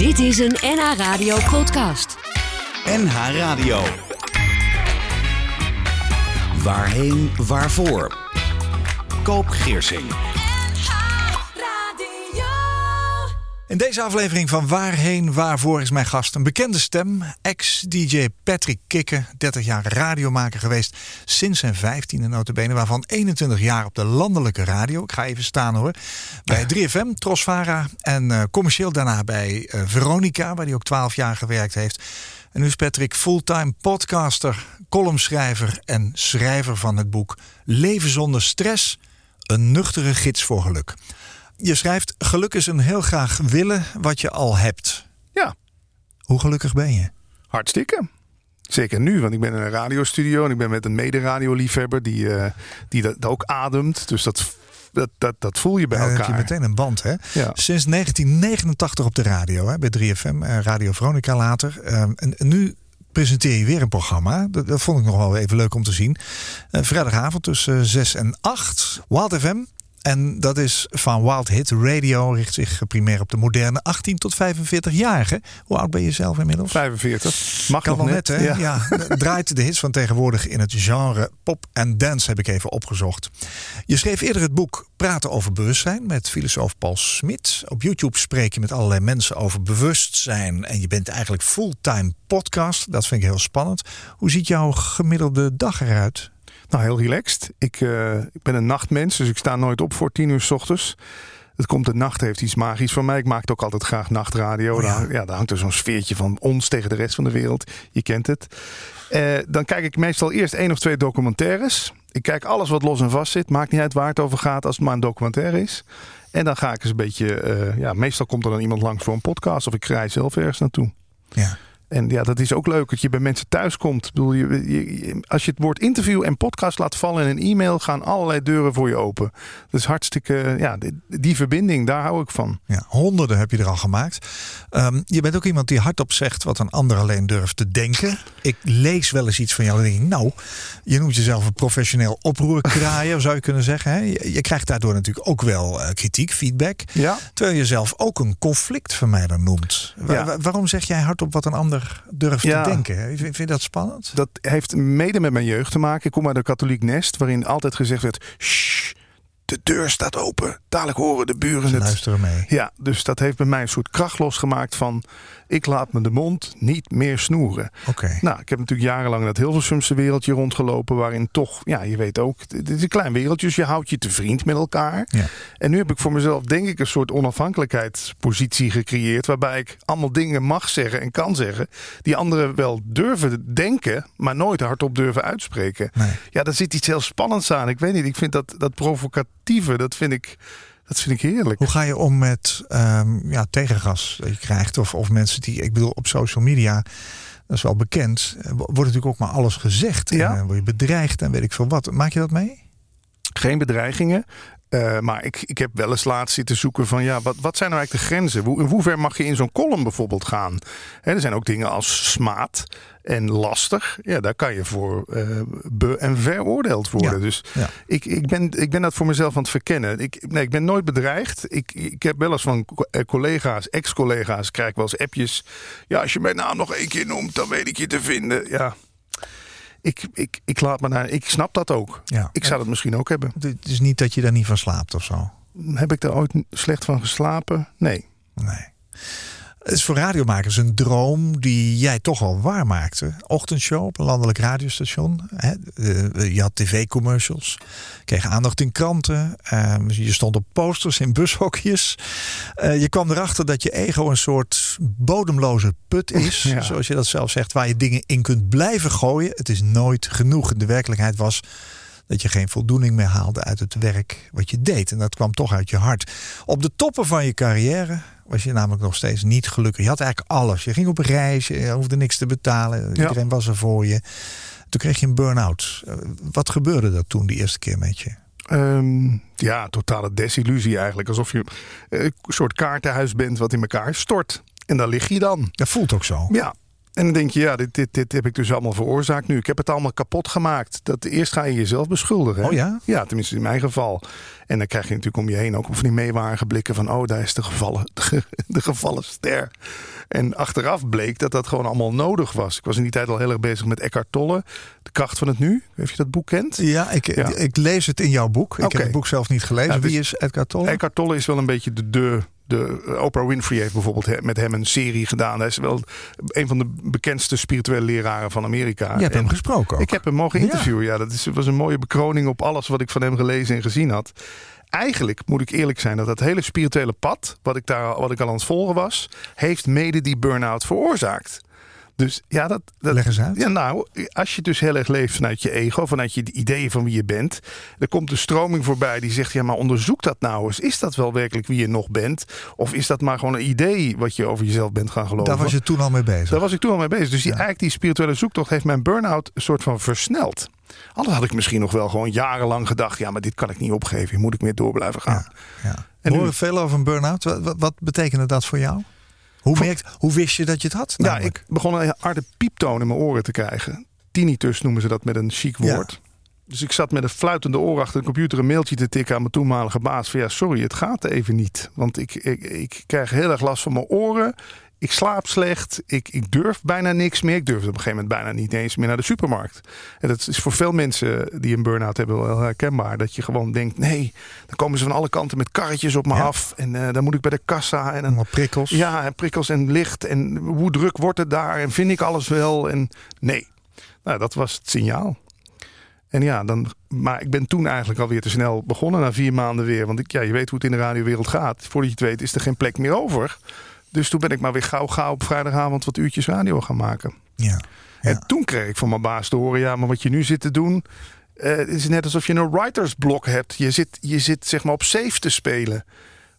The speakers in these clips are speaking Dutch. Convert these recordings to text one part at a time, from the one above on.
Dit is een NH Radio podcast. NH Radio. Waarheen, waarvoor? Koop Geersing. In deze aflevering van Waarheen, Waarvoor is mijn gast een bekende stem. Ex-DJ Patrick Kikke, 30 jaar radiomaker geweest sinds zijn 15e notabene, waarvan 21 jaar op de landelijke radio. Ik ga even staan hoor. Bij 3FM, Trosvara en uh, commercieel daarna bij uh, Veronica, waar hij ook 12 jaar gewerkt heeft. En nu is Patrick fulltime podcaster, columnschrijver en schrijver van het boek Leven zonder stress, een nuchtere gids voor geluk. Je schrijft: Geluk is een heel graag willen wat je al hebt. Ja. Hoe gelukkig ben je? Hartstikke. Zeker nu, want ik ben in een radiostudio en ik ben met een mede-radioliefhebber die, uh, die dat, ook ademt. Dus dat, dat, dat, dat voel je bij elkaar. heb je meteen een band, hè? Ja. Sinds 1989 op de radio, hè, bij 3FM, uh, Radio Veronica later. Uh, en, nu presenteer je weer een programma. Dat, dat, vond ik nog wel even leuk om te zien. Uh, vrijdagavond tussen 6 en 8. Wild FM. En dat is van Wild Hit Radio. Richt zich primair op de moderne 18 tot 45-jarigen. Hoe oud ben je zelf inmiddels? 45. Mag kan nog wel net, net, hè? Ja. Ja. draait de hits van tegenwoordig in het genre pop en dance, heb ik even opgezocht. Je schreef eerder het boek Praten over bewustzijn met filosoof Paul Smit. Op YouTube spreek je met allerlei mensen over bewustzijn. En je bent eigenlijk fulltime podcast. Dat vind ik heel spannend. Hoe ziet jouw gemiddelde dag eruit? Nou, heel relaxed. Ik, uh, ik ben een nachtmens, dus ik sta nooit op voor tien uur s ochtends. Het komt de nacht heeft iets magisch van mij. Ik maak ook altijd graag nachtradio. Oh ja. Daar, ja, daar hangt er zo'n sfeertje van ons tegen de rest van de wereld. Je kent het. Uh, dan kijk ik meestal eerst één of twee documentaires. Ik kijk alles wat los en vast zit. Maakt niet uit waar het over gaat als het maar een documentaire is. En dan ga ik eens een beetje... Uh, ja, meestal komt er dan iemand langs voor een podcast. Of ik rijd zelf ergens naartoe. Ja. En ja, dat is ook leuk dat je bij mensen thuis komt. Ik bedoel, je, je, als je het woord interview en podcast laat vallen in een e-mail, gaan allerlei deuren voor je open. Dat is hartstikke, ja, die, die verbinding, daar hou ik van. Ja, honderden heb je er al gemaakt. Um, je bent ook iemand die hardop zegt wat een ander alleen durft te denken. Ik lees wel eens iets van jou en denk ik, nou, je noemt jezelf een professioneel oproerkraaier, zou je kunnen zeggen. Hè? Je, je, krijgt daardoor natuurlijk ook wel uh, kritiek, feedback. Ja. Terwijl je zelf ook een conflictvermijder noemt. Wa Ja. waarom zeg jij hardop wat een ander durft Ja. te denken? Vind, vind je dat spannend? Dat heeft mede met mijn jeugd te maken. Ik kom uit een katholiek nest waarin altijd gezegd werd: Shh, de deur staat open. Dadelijk horen de buren Ze het. luisteren mee. Ja, dus dat heeft bij mij een soort kracht losgemaakt van... ik laat me de mond niet meer snoeren. Oké. Nou, ik heb natuurlijk jarenlang dat Hilversumse wereldje rondgelopen... waarin toch, ja, je weet ook, het is een klein wereldje... dus je houdt je te vriend met elkaar. Ja. En nu heb ik voor mezelf denk ik een soort onafhankelijkheidspositie gecreëerd... waarbij ik allemaal dingen mag zeggen en kan zeggen... die anderen wel durven denken, maar nooit hardop durven uitspreken. Nee. Ja, daar zit iets heel spannends aan. Ik weet niet, ik vind dat, dat dat vind ik... Dat vind ik heerlijk. Hoe ga je om met um, ja, tegengas dat je krijgt? Of, of mensen die, ik bedoel, op social media, dat is wel bekend, wordt natuurlijk ook maar alles gezegd. Ja. En dan word je bedreigd en weet ik veel wat. Maak je dat mee? Geen bedreigingen. Uh, maar ik, ik heb wel eens laatst zitten zoeken van ja, wat, wat zijn nou eigenlijk de grenzen? Hoe, in hoever mag je in zo'n column bijvoorbeeld gaan? He, er zijn ook dingen als smaad en lastig. Ja, daar kan je voor uh, be- en veroordeeld worden. Ja. Dus Ja. ik, ik, ben, ik ben dat voor mezelf aan het verkennen. Ik, nee, ik ben nooit bedreigd. Ik, ik heb wel eens van eh, collega's, ex-collega's, krijg ik wel eens appjes. Ja, als je mijn naam nog één keer noemt, dan weet ik je te vinden. Ja. Ik, ik, ik laat me naar. Ik snap dat ook. Ja. Ik zou dat misschien ook hebben. Het is niet dat je daar niet van slaapt of zo. Heb ik daar ooit slecht van geslapen? Nee. Nee. Het is voor radiomakers een droom die jij toch al waarmaakte. Ochtendshow op een landelijk radiostation. Hè? Je had tv-commercials. Kreeg aandacht in kranten. Eh, Je stond op posters in bushokjes. Eh, Je kwam erachter dat je ego een soort bodemloze put is. Ja. Zoals je dat zelf zegt. Waar je dingen in kunt blijven gooien. Het is nooit genoeg. De werkelijkheid was dat je geen voldoening meer haalde uit het werk wat je deed. En dat kwam toch uit je hart. Op de toppen van je carrière was je namelijk nog steeds niet gelukkig. Je had eigenlijk alles. Je ging op reis, je hoefde niks te betalen. Iedereen was er voor je. Toen kreeg je een burn-out. Uh, Wat gebeurde dat toen die eerste keer met je? Ehm, ja, totale desillusie eigenlijk. Alsof je eh, een soort kaartenhuis bent wat in elkaar stort. En daar lig je dan. Dat voelt ook zo. Ja. En dan denk je, ja, dit, dit, dit heb ik dus allemaal veroorzaakt nu. Ik heb het allemaal kapot gemaakt. Dat, eerst ga je jezelf beschuldigen. hè? Oh ja? Ja, tenminste in mijn geval. En dan krijg je natuurlijk om je heen ook van die meewarige blikken van... oh, daar is de gevallen, de gevallen ster. En achteraf bleek dat dat gewoon allemaal nodig was. Ik was in die tijd al heel erg bezig met Eckhart Tolle. De kracht van het nu. Heeft je dat boek kent? Ja, ik, Ja. ik lees het in jouw boek. Ik heb het boek zelf niet gelezen. Ja, dus- Wie is Edgar Tolle? Eckhart Tolle is wel een beetje de... de de Oprah Winfrey heeft bijvoorbeeld met hem een serie gedaan. Hij is wel een van de bekendste spirituele leraren van Amerika. Je hebt hem En- gesproken ook. Ik heb hem mogen Ja. interviewen. Ja, dat is, was een mooie bekroning op alles wat ik van hem gelezen en gezien had. Eigenlijk moet ik eerlijk zijn dat dat hele spirituele pad, wat ik, daar, wat ik al aan het volgen was, heeft mede die burn-out veroorzaakt. Dus ja, dat, dat, Leg eens uit. ja, nou, als je dus heel erg leeft vanuit je ego, vanuit je ideeën van wie je bent, er komt een stroming voorbij die zegt: ja, maar onderzoek dat nou eens. Is dat wel werkelijk wie je nog bent? Of is dat maar gewoon een idee wat je over jezelf bent gaan geloven? Daar was je toen al mee bezig. Daar was ik toen al mee bezig. Dus die, Ja. eigenlijk die spirituele zoektocht heeft mijn burn-out een soort van versneld. Anders had ik misschien nog wel gewoon jarenlang gedacht: ja, maar dit kan ik niet opgeven. Hier moet ik mee door blijven gaan. Ja, ja. En We nu- horen veel over een burn-out. Wat, wat, wat betekende dat voor jou? Hoe, merkt, hoe wist je dat je het had? Ja, namelijk? ik begon een harde pieptoon in mijn oren te krijgen. Tinnitus noemen ze dat met een chic Ja. woord. Dus ik zat met een fluitende oor achter de computer een mailtje te tikken aan mijn toenmalige baas. Van ja, sorry, het gaat even niet. Want ik, ik, ik krijg heel erg last van mijn oren. Ik slaap slecht. Ik, ik durf bijna niks meer. Ik durfde op een gegeven moment bijna niet eens meer naar de supermarkt. En dat is voor veel mensen die een burn-out hebben wel herkenbaar. Dat je gewoon denkt, nee, dan komen ze van alle kanten met karretjes op me Ja. af. En eh, dan moet ik bij de kassa. En dan prikkels. ja, en prikkels en licht. En hoe druk wordt het daar? En vind ik alles wel? En nee. Nou, dat was het signaal. En ja, dan, maar ik ben toen eigenlijk alweer te snel begonnen na vier maanden weer. Want ik, ja, je weet hoe het in de radiowereld gaat. Voordat je het weet is er geen plek meer over. Dus toen ben ik maar weer gauw gauw op vrijdagavond wat uurtjes radio gaan maken. Ja. Ja. En toen kreeg ik van mijn baas te horen, ja, maar wat je nu zit te doen, eh, het is net alsof je een writersblok hebt. Je zit, je zit zeg maar op safe te spelen.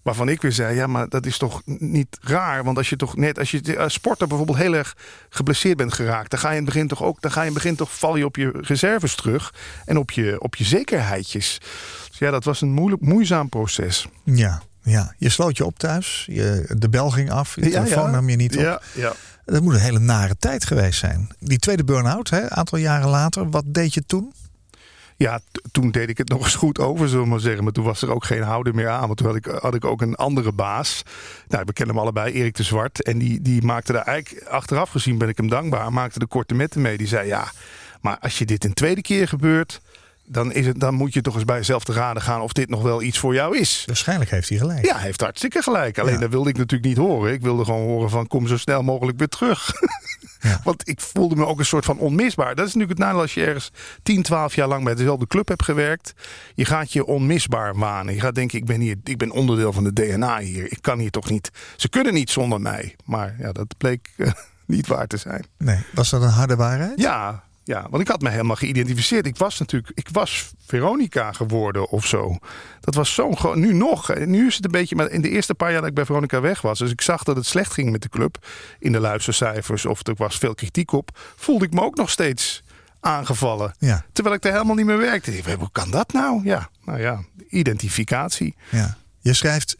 Waarvan ik weer zei, ja, maar dat is toch niet raar. Want als je toch net, als je als sporter bijvoorbeeld heel erg geblesseerd bent geraakt, dan ga je in het begin toch ook, dan ga je in het begin toch val je op je reserves terug en op je, op je zekerheidjes. Dus ja, dat was een moeilijk, moeizaam proces. Ja, ja. Je sloot je op thuis. Je, de bel ging af. Je telefoon nam je niet op. Ja, ja. Dat moet een hele nare tijd geweest zijn. Die tweede burn-out, een aantal jaren later. Wat deed je toen? Ja, toen deed ik het nog eens goed over, zullen we maar zeggen. Maar toen was er ook geen houden meer aan. Want toen had ik, had ik ook een andere baas. Nou, we kennen hem allebei, Erik de Zwart. En die, die maakte daar eigenlijk, achteraf gezien ben ik hem dankbaar, maakte de korte metten mee. Die zei, ja, maar als je dit een tweede keer gebeurt... Dan, is het, dan moet je toch eens bij jezelf te raden gaan of dit nog wel iets voor jou is. Waarschijnlijk heeft hij gelijk. Ja, hij heeft hartstikke gelijk. Alleen Ja. dat wilde ik natuurlijk niet horen. Ik wilde gewoon horen van kom zo snel mogelijk weer terug. Ja. Want ik voelde me ook een soort van onmisbaar. Dat is natuurlijk het nadeel als je ergens 10, 12 jaar lang bij dezelfde club hebt gewerkt. Je gaat je onmisbaar wanen. Je gaat denken, ik ben, hier, ik ben onderdeel van de DNA hier. Ik kan hier toch niet. Ze kunnen niet zonder mij. Maar ja, dat bleek eh, niet waar te zijn. Nee, was dat een harde waarheid? Ja, ja, want ik had me helemaal geïdentificeerd. Ik was natuurlijk, ik was Veronica geworden of zo. Dat was zo'n gewoon, nu nog. En Nu is het een beetje, maar in de eerste paar jaar dat ik bij Veronica weg was, dus ik zag dat het slecht ging met de club in de luistercijfers of er was veel kritiek op, voelde ik me ook nog steeds aangevallen. Ja, Terwijl ik er helemaal niet meer werkte. Ik dacht, Hoe kan dat nou? Ja, nou ja, identificatie. ja. Je schrijft,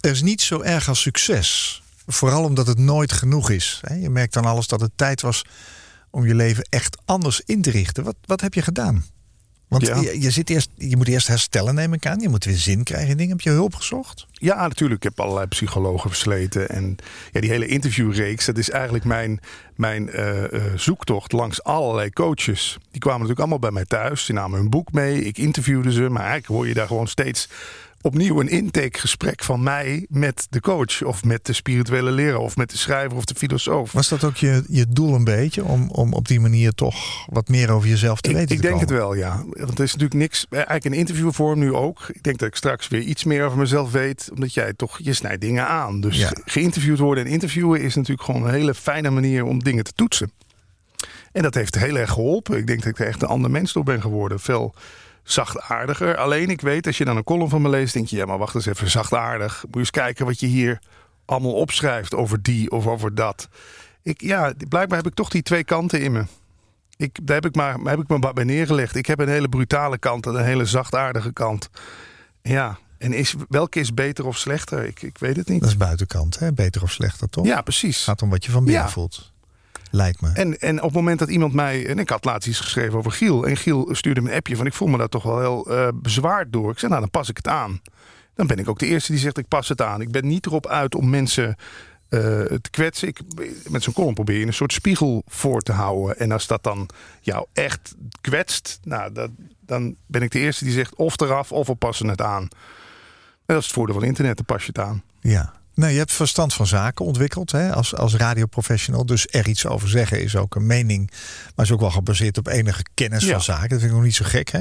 er is niet zo erg als succes. Vooral omdat het nooit genoeg is. Je merkt dan alles dat het tijd was om je leven echt anders in te richten. Wat, wat heb je gedaan? Want Ja. je, je, zit eerst, je moet eerst herstellen, neem ik aan. Je moet weer zin krijgen in dingen. Heb je hulp gezocht? Ja, natuurlijk. Ik heb allerlei psychologen versleten. En ja, die hele interviewreeks, dat is eigenlijk mijn, mijn eh, eh, zoektocht langs allerlei coaches. Die kwamen natuurlijk allemaal bij mij thuis. Die namen hun boek mee. Ik interviewde ze. Maar eigenlijk hoor je daar gewoon steeds opnieuw een intakegesprek van mij met de coach. Of met de spirituele leraar. Of met de schrijver of de filosoof. Was dat ook je, je doel een beetje? Om, om op die manier toch wat meer over jezelf te Ik, weten ik te denk komen? het wel, ja. Want het is natuurlijk niks. eh, Eigenlijk een interviewvorm nu ook. Ik denk dat ik straks weer iets meer over mezelf weet. Omdat jij toch, je snijdt dingen aan. Dus Ja. geïnterviewd worden en interviewen is natuurlijk gewoon een hele fijne manier om dingen te toetsen. En dat heeft heel erg geholpen. Ik denk dat ik er echt een ander mens door ben geworden. Veel zachtaardiger. Alleen ik weet, als je dan een column van me leest, denk je, ja, maar wacht eens even, zachtaardig. Moet je eens kijken wat je hier allemaal opschrijft over die of over dat. Ik, ja, blijkbaar heb ik toch die twee kanten in me. Ik, daar heb ik, maar, heb ik me maar bij neergelegd. Ik heb een hele brutale kant en een hele zachtaardige kant. Ja, en is, welke is beter of slechter? Ik, ik weet het niet. Dat is buitenkant, hè? beter of slechter toch? Ja, precies. Het gaat om wat je van binnen Ja. voelt. Lijkt me. En, en op het moment dat iemand mij. En ik had laatst iets geschreven over Giel. En Giel stuurde me een appje van ik voel me daar toch wel heel eh, bezwaard door. Ik zei, nou dan pas ik het aan. Dan ben ik ook de eerste die zegt ik pas het aan. Ik ben niet erop uit om mensen eh, te kwetsen. Ik, met zo'n column probeer je een soort spiegel voor te houden. En als dat dan jou echt kwetst, nou, dat, dan ben ik de eerste die zegt of eraf of we passen het aan. En dat is het voordeel van internet, dan pas je het aan. Ja. Nee, je hebt verstand van zaken ontwikkeld hè, als, als radioprofessional. Dus er iets over zeggen is ook een mening. Maar is ook wel gebaseerd op enige kennis Ja. van zaken. Dat vind ik nog niet zo gek. Hè?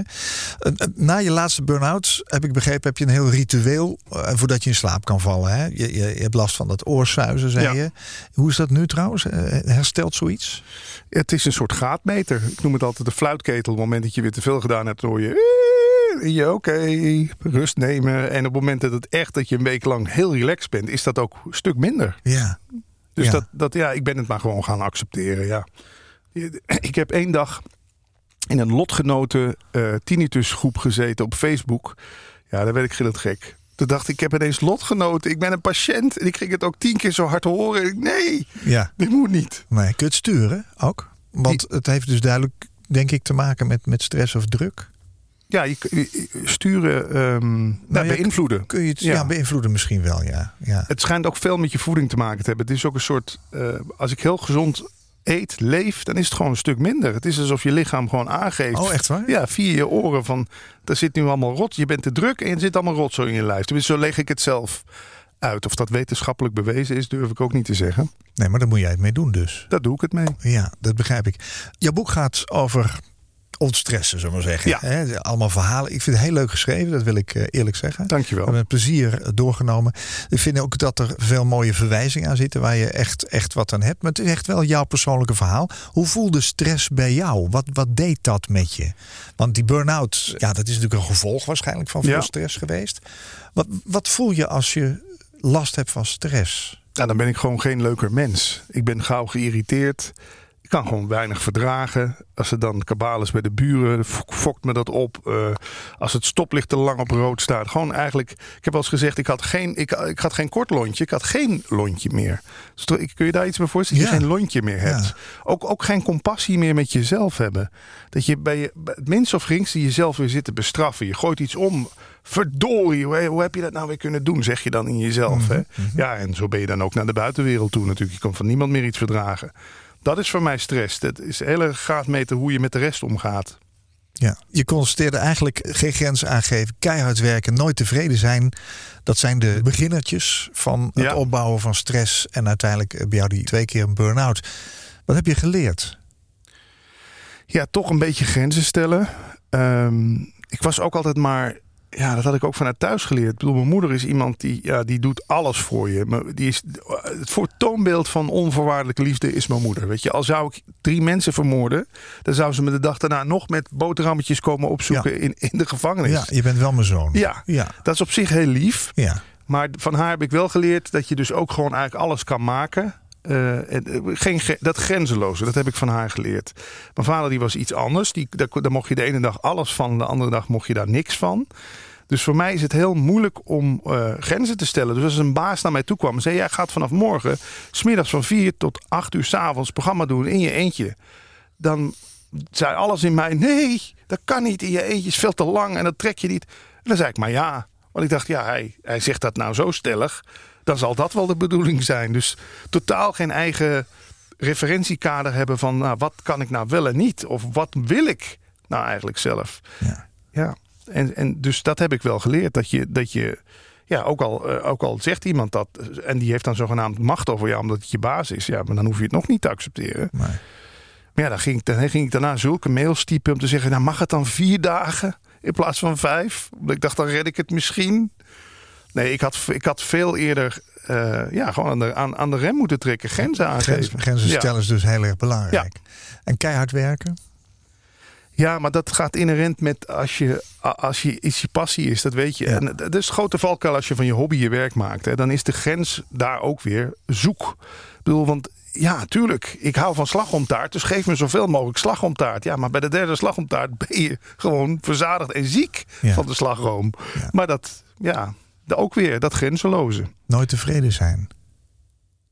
Na je laatste burn-out, heb ik begrepen, heb je een heel ritueel eh, voordat je in slaap kan vallen. Hè? Je, je, je hebt last van dat oorsuizen, zei Ja. je. Hoe is dat nu trouwens? Eh, Herstelt zoiets? Het is een soort gaatmeter. Ik noem het altijd de fluitketel. Op het moment dat je weer te veel gedaan hebt, hoor je. "Eh, Je oké, rust nemen. En op het moment dat het echt dat je een week lang heel relaxed bent, is dat ook een stuk minder. Ja. Dus Ja. dat, dat, ja, ik ben het maar gewoon gaan accepteren. Ja. Ik heb één dag in een lotgenoten eh tinnitus groep gezeten op Facebook. Ja, daar werd ik gillend gek. Toen dacht ik, ik heb ineens lotgenoten. Ik ben een patiënt. En ik ging het ook tien keer zo hard horen. Nee, ja. dit moet niet. Kun je het sturen ook? Want het heeft dus duidelijk, denk ik, te maken met, met stress of druk. Ja, je, sturen, nou, ja, beïnvloeden. Kun je het ja. Ja. beïnvloeden misschien wel, ja. ja. Het schijnt ook veel met je voeding te maken te hebben. Het is ook een soort, eh, als ik heel gezond eet, leef, dan is het gewoon een stuk minder. Het is alsof je lichaam gewoon aangeeft. Oh, echt waar? Ja, via je oren van, er zit nu allemaal rot. Je bent te druk en er zit allemaal rotzooi in je lijf. Tenminste, zo leg ik het zelf uit. Of dat wetenschappelijk bewezen is, durf ik ook niet te zeggen. Nee, maar daar moet jij het mee doen dus. Daar doe ik het mee. Ja, dat begrijp ik. Jouw boek gaat over ontstressen, zullen we maar zeggen. Ja. Allemaal verhalen. Ik vind het heel leuk geschreven, dat wil ik eh, eerlijk zeggen. We Dankjewel. hebben met plezier eh, doorgenomen. Ik vind ook dat er veel mooie verwijzingen aan zitten waar je echt, echt wat aan hebt. Maar het is echt wel jouw persoonlijke verhaal. Hoe voelde stress bij jou? Wat, wat deed dat met je? Want die burn-out, ja, dat is natuurlijk een gevolg waarschijnlijk van veel Ja. stress geweest. Wat, wat voel je als je last hebt van stress? Ja, dan ben ik gewoon geen leuker mens. Ik ben gauw geïrriteerd. Ik kan gewoon weinig verdragen. Als er dan kabaal is bij de buren, fok- fokt me dat op. Eh, als het stoplicht te lang op rood staat. Gewoon eigenlijk, ik heb wel eens gezegd, ik had geen, ik, ik had geen kort lontje. Ik had geen lontje meer. Dus toch- kun je daar iets bij voorstellen? Dat Ja. je geen lontje meer hebt. Ja. Ook, ook geen compassie meer met jezelf hebben. Dat je bij, je, bij het minst of geringste jezelf weer zit te bestraffen. Je gooit iets om. Verdorie, hoe, hoe heb je dat nou weer kunnen doen? Zeg je dan in jezelf. Mhm, hè? Ja, en zo ben je dan ook naar de buitenwereld toe natuurlijk. Je kan van niemand meer iets verdragen. Dat is voor mij stress. Dat is een hele graadmeter hoe je met de rest omgaat. Ja, je constateerde eigenlijk geen grenzen aangeven, keihard werken, nooit tevreden zijn. Dat zijn de beginnertjes van het Ja. opbouwen van stress en uiteindelijk eh, bij jou die twee keer een burn-out. Wat heb je geleerd? Ja, toch een beetje grenzen stellen. Ehm, ik was ook altijd maar. Ja, dat had ik ook vanuit thuis geleerd. Ik bedoel, mijn moeder is iemand die, ja, die doet alles voor je. Maar Die is, het voortoonbeeld van onvoorwaardelijke liefde is mijn moeder. Weet je, al zou ik drie mensen vermoorden, dan zou ze me de dag daarna nog met boterhammetjes komen opzoeken in, in de gevangenis. Ja, je bent wel mijn zoon. ja, Ja, dat is op zich heel lief. ja. Maar van haar heb ik wel geleerd dat je dus ook gewoon eigenlijk alles kan maken. Eh, eh, geen, dat grenzeloze, dat heb ik van haar geleerd. Mijn vader die was iets anders. Die, daar, daar mocht je de ene dag alles van, de andere dag mocht je daar niks van. Dus voor mij is het heel moeilijk om eh, grenzen te stellen. Dus als een baas naar mij toe kwam en zei: Jij gaat vanaf morgen, smiddags van 4 tot 8 uur s'avonds programma doen in je eentje. Dan zei alles in mij: Nee, dat kan niet. In je eentje is veel te lang en dat trek je niet. En dan zei ik: Maar ja. Want ik dacht: Ja, hij, hij zegt dat nou zo stellig. Dan zal dat wel de bedoeling zijn. Dus totaal geen eigen referentiekader hebben van nou, wat kan ik nou wel en niet? Of wat wil ik nou eigenlijk zelf? Ja. Ja, en, en dus dat heb ik wel geleerd. Dat je, dat je ja, ook al, eh, ook al zegt iemand dat en die heeft dan zogenaamd macht over jou omdat het je baas is. Ja, maar dan hoef je het nog niet te accepteren. Maar, Maar ja, dan ging ik, dan ging ik daarna zulke mails typen om te zeggen, nou mag het dan vier dagen in plaats van vijf? Omdat ik dacht, dan red ik het misschien. Nee, ik had, ik had veel eerder eh, ja, gewoon aan de, aan, aan de rem moeten trekken. Grenzen aangeven. grenzen, grenzen Ja. stellen is dus heel erg belangrijk. En keihard werken? Ja, maar dat gaat inherent met als je, als je iets je passie is, dat weet je. Ja. En dat is een grote valkuil als je van je hobby je werk maakt. Hè. Dan is de grens daar ook weer zoek. Ik bedoel, want ja, tuurlijk, ik hou van slagroomtaart, dus geef me zoveel mogelijk slagroomtaart. Ja, maar bij de derde slagroomtaart ben je gewoon verzadigd en ziek van de slagroom. Maar dat, ja, ook weer dat grenzeloze. Nooit tevreden zijn.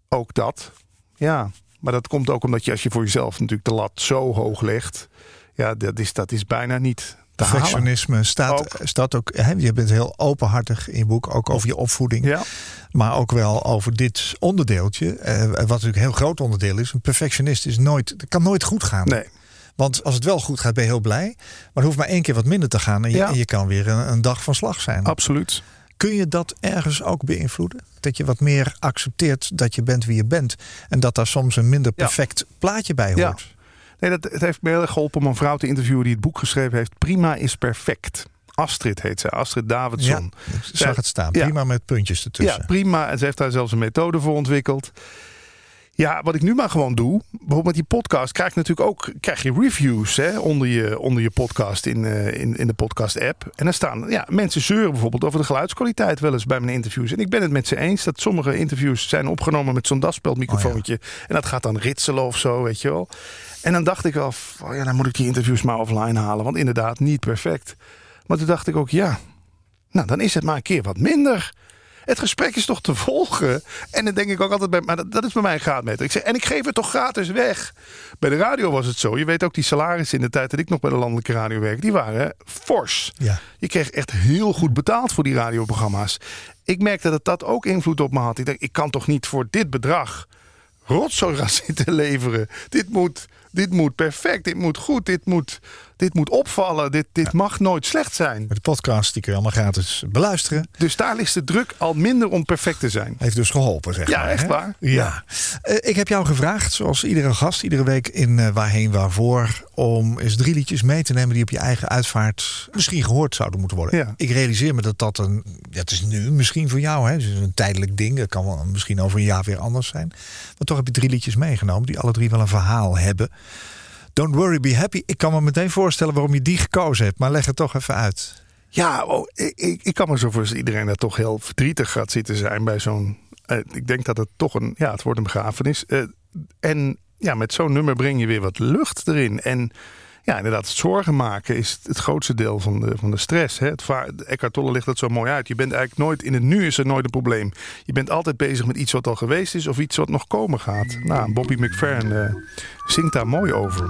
Ook dat. Ja, Maar dat komt ook omdat je als je voor jezelf natuurlijk de lat zo hoog legt. Ja, dat is, dat is bijna niet. Perfectionisme staat Ook. staat ook. Hè, je bent heel openhartig in je boek, ook over je opvoeding. Ja, Maar ook wel over dit onderdeeltje. eh, wat natuurlijk een heel groot onderdeel is. Een perfectionist is nooit, het kan nooit goed gaan. nee. Want als het wel goed gaat, ben je heel blij. Maar er hoeft maar één keer wat minder te gaan. En je, Ja. en je kan weer een, een dag van slag zijn. Absoluut. Kun je dat ergens ook beïnvloeden? Dat je wat meer accepteert dat je bent wie je bent. En dat daar soms een minder Ja. perfect plaatje bij Ja. hoort. Nee, dat, het heeft me heel erg geholpen om een vrouw te interviewen die het boek geschreven heeft. Prima is perfect. Astrid heet ze, Astrid Davidson. zag het staan. Ja. Prima met puntjes ertussen. Ja, prima. En ze heeft daar zelfs een methode voor ontwikkeld. Ja, wat ik nu maar gewoon doe, bijvoorbeeld met die podcast, krijg je natuurlijk ook krijg je reviews hè, onder, je, onder je podcast in, eh, in, in de podcast-app. En dan staan ja, mensen zeuren bijvoorbeeld over de geluidskwaliteit wel eens bij mijn interviews. En ik ben het met ze eens dat sommige interviews zijn opgenomen met zo'n daspeldmicrofoontje. En dat gaat dan ritselen of zo, weet je wel. En dan dacht ik wel, oh ja, dan moet ik die interviews maar offline halen. Want inderdaad, niet perfect. Maar toen dacht ik ook, ja, nou dan is het maar een keer wat minder. Het gesprek is toch te volgen? En dan denk ik ook altijd bij, maar dat, dat is bij mij een graadmeter. Ik zeg, en ik geef het toch gratis weg. Bij de radio was het zo. Je weet ook, die salarissen in de tijd dat ik nog bij de landelijke radio werkte, die waren fors. Ja. Je kreeg echt heel goed betaald voor die radioprogramma's. Ik merkte dat dat ook invloed op me had. Ik dacht, ik kan toch niet voor dit bedrag rotzooi gaan zitten leveren. Dit moet, dit moet perfect, dit moet goed, dit moet, dit moet opvallen. Dit, dit mag nooit slecht zijn. Met de podcast, die kun je allemaal gratis beluisteren. Dus daar ligt de druk al minder om perfect te zijn. Heeft dus geholpen, zeg Ja, maar. echt hè? waar. Ja. Eh, ik heb jou gevraagd, zoals iedere gast, iedere week in eh, Waarheen Waarvoor... om eens drie liedjes mee te nemen die op je eigen uitvaart misschien gehoord zouden moeten worden. Ja. Ik realiseer me dat dat een... Ja, het is nu misschien voor jou, hè. Het is een tijdelijk ding. Het kan wel misschien over een jaar weer anders zijn. Maar toch heb je drie liedjes meegenomen die alle drie wel een verhaal hebben. Don't worry, be happy. Ik kan me meteen voorstellen waarom je die gekozen hebt. Maar leg het toch even uit. Ja, oh, ik, ik, kan me zo voorstellen dat iedereen daar toch heel verdrietig gaat zitten zijn bij zo'n. eh, ik denk dat het toch een. Ja, het wordt een begrafenis. Eh, en ja, met zo'n nummer breng je weer wat lucht erin. En ja, inderdaad, zorgen maken is het grootste deel van de, van de stress. Hè? Het Eckhart Tolle legt dat zo mooi uit. Je bent eigenlijk nooit. In het nu is er nooit een probleem. Je bent altijd bezig met iets wat al geweest is of iets wat nog komen gaat. Nou, Bobby McFerrin eh, zingt daar mooi over.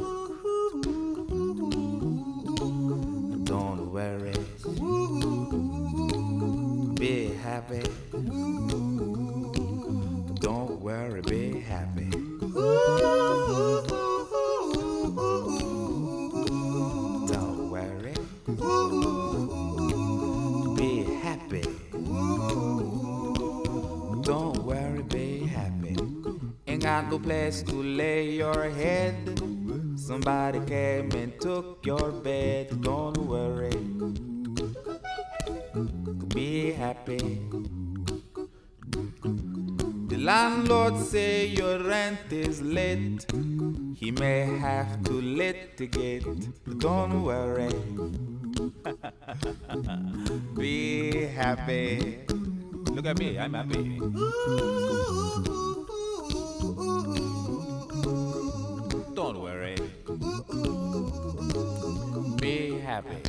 But don't worry. Be happy. Look at me, I'm happy. Don't worry. Be happy.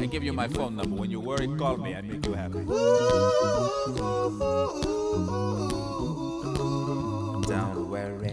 I give you my phone number. When you worry, call me. I make you happy. Don't worry.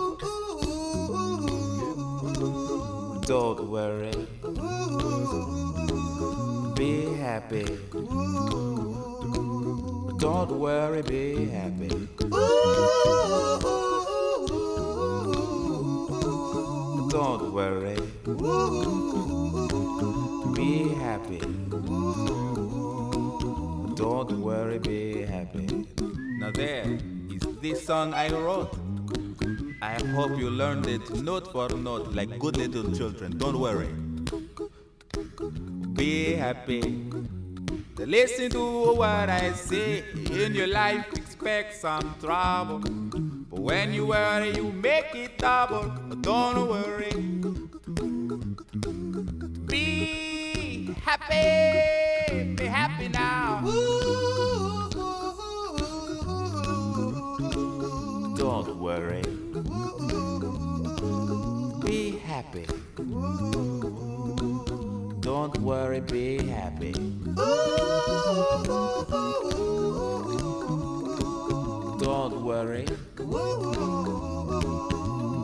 Don't worry, be happy. Don't worry, be happy. Don't worry, be happy. Don't worry, be happy. Now there is this song I wrote. I hope you learned it note for note like good little children. Don't worry. Be happy. Listen to what I say. In your life, expect some trouble. But when you worry, you make it double. Don't worry. Be happy. Happy. Don't worry, be happy. Don't worry.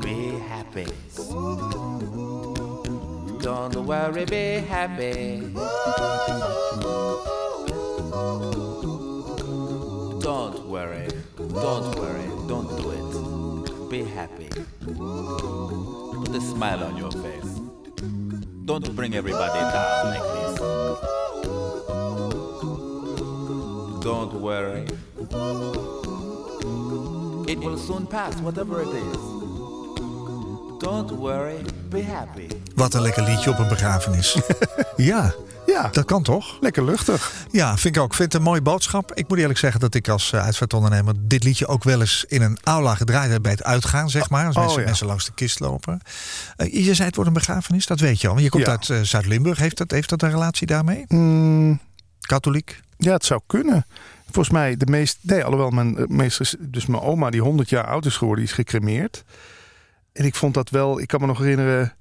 Be happy. Don't worry, be happy. Don't worry. Don't worry. Don't do it. Be happy. Put a smile on your face. Don't bring everybody down like this. Don't worry. It will soon pass, whatever it is. Don't worry, be happy. Wat een lekker liedje op een begrafenis. ja, Ja, dat kan toch? lekker luchtig. Ja, vind ik ook. Vind het een mooie boodschap. Ik moet eerlijk zeggen dat ik als uh, uitvaartondernemer dit liedje ook wel eens in een aula gedraaid heb bij het uitgaan, zeg maar. Als Oh, mensen, ja. mensen langs de kist lopen. Eh, je zei het wordt een begrafenis, dat weet je al. Je komt Ja. uit eh, Zuid-Limburg. Heeft dat, heeft dat een relatie daarmee? Mm, Katholiek? ja, het zou kunnen. Volgens mij de meest... Nee, alhoewel mijn eh, meest... Dus mijn oma die 100 jaar oud is geworden, die is gecremeerd. En ik vond dat wel... Ik kan me nog herinneren...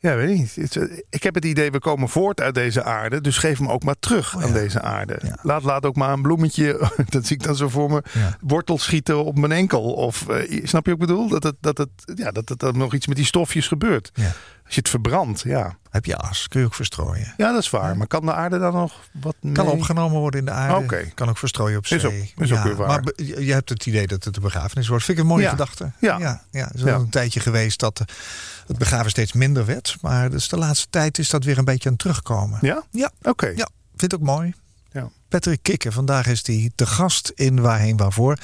Ja, weet ik niet. Het, eh, Ik heb het idee, we komen voort uit deze aarde. Dus geef hem ook maar terug Oh aan ja. deze aarde. Ja. Laat, laat ook maar een bloemetje, dat zie ik dan zo voor me, Ja. wortel schieten op mijn enkel. Of eh, snap je wat ik bedoel? Dat, het, dat, het, ja, dat, dat er nog iets met die stofjes gebeurt. Ja. Als je het verbrandt, ja. Heb je as, kun je ook verstrooien. Ja, dat is waar. Maar kan de aarde dan nog wat Kan mee? opgenomen worden in de aarde. Kan ook verstrooien op zee. Is ook- is ook weer waar. Maar je hebt het idee dat het een begrafenis wordt. Vind ik een mooie Ja. gedachte. Ja. ja, ja. Het is wel Ja. een tijdje geweest dat eh, het begraven steeds minder werd. Maar dus de laatste tijd is dat weer een beetje aan het terugkomen. Ja? Ja. Oké. Ja, vind ik ook mooi. Ja. Patrick Kikker, vandaag is hij de gast in Waarheen Waarvoor.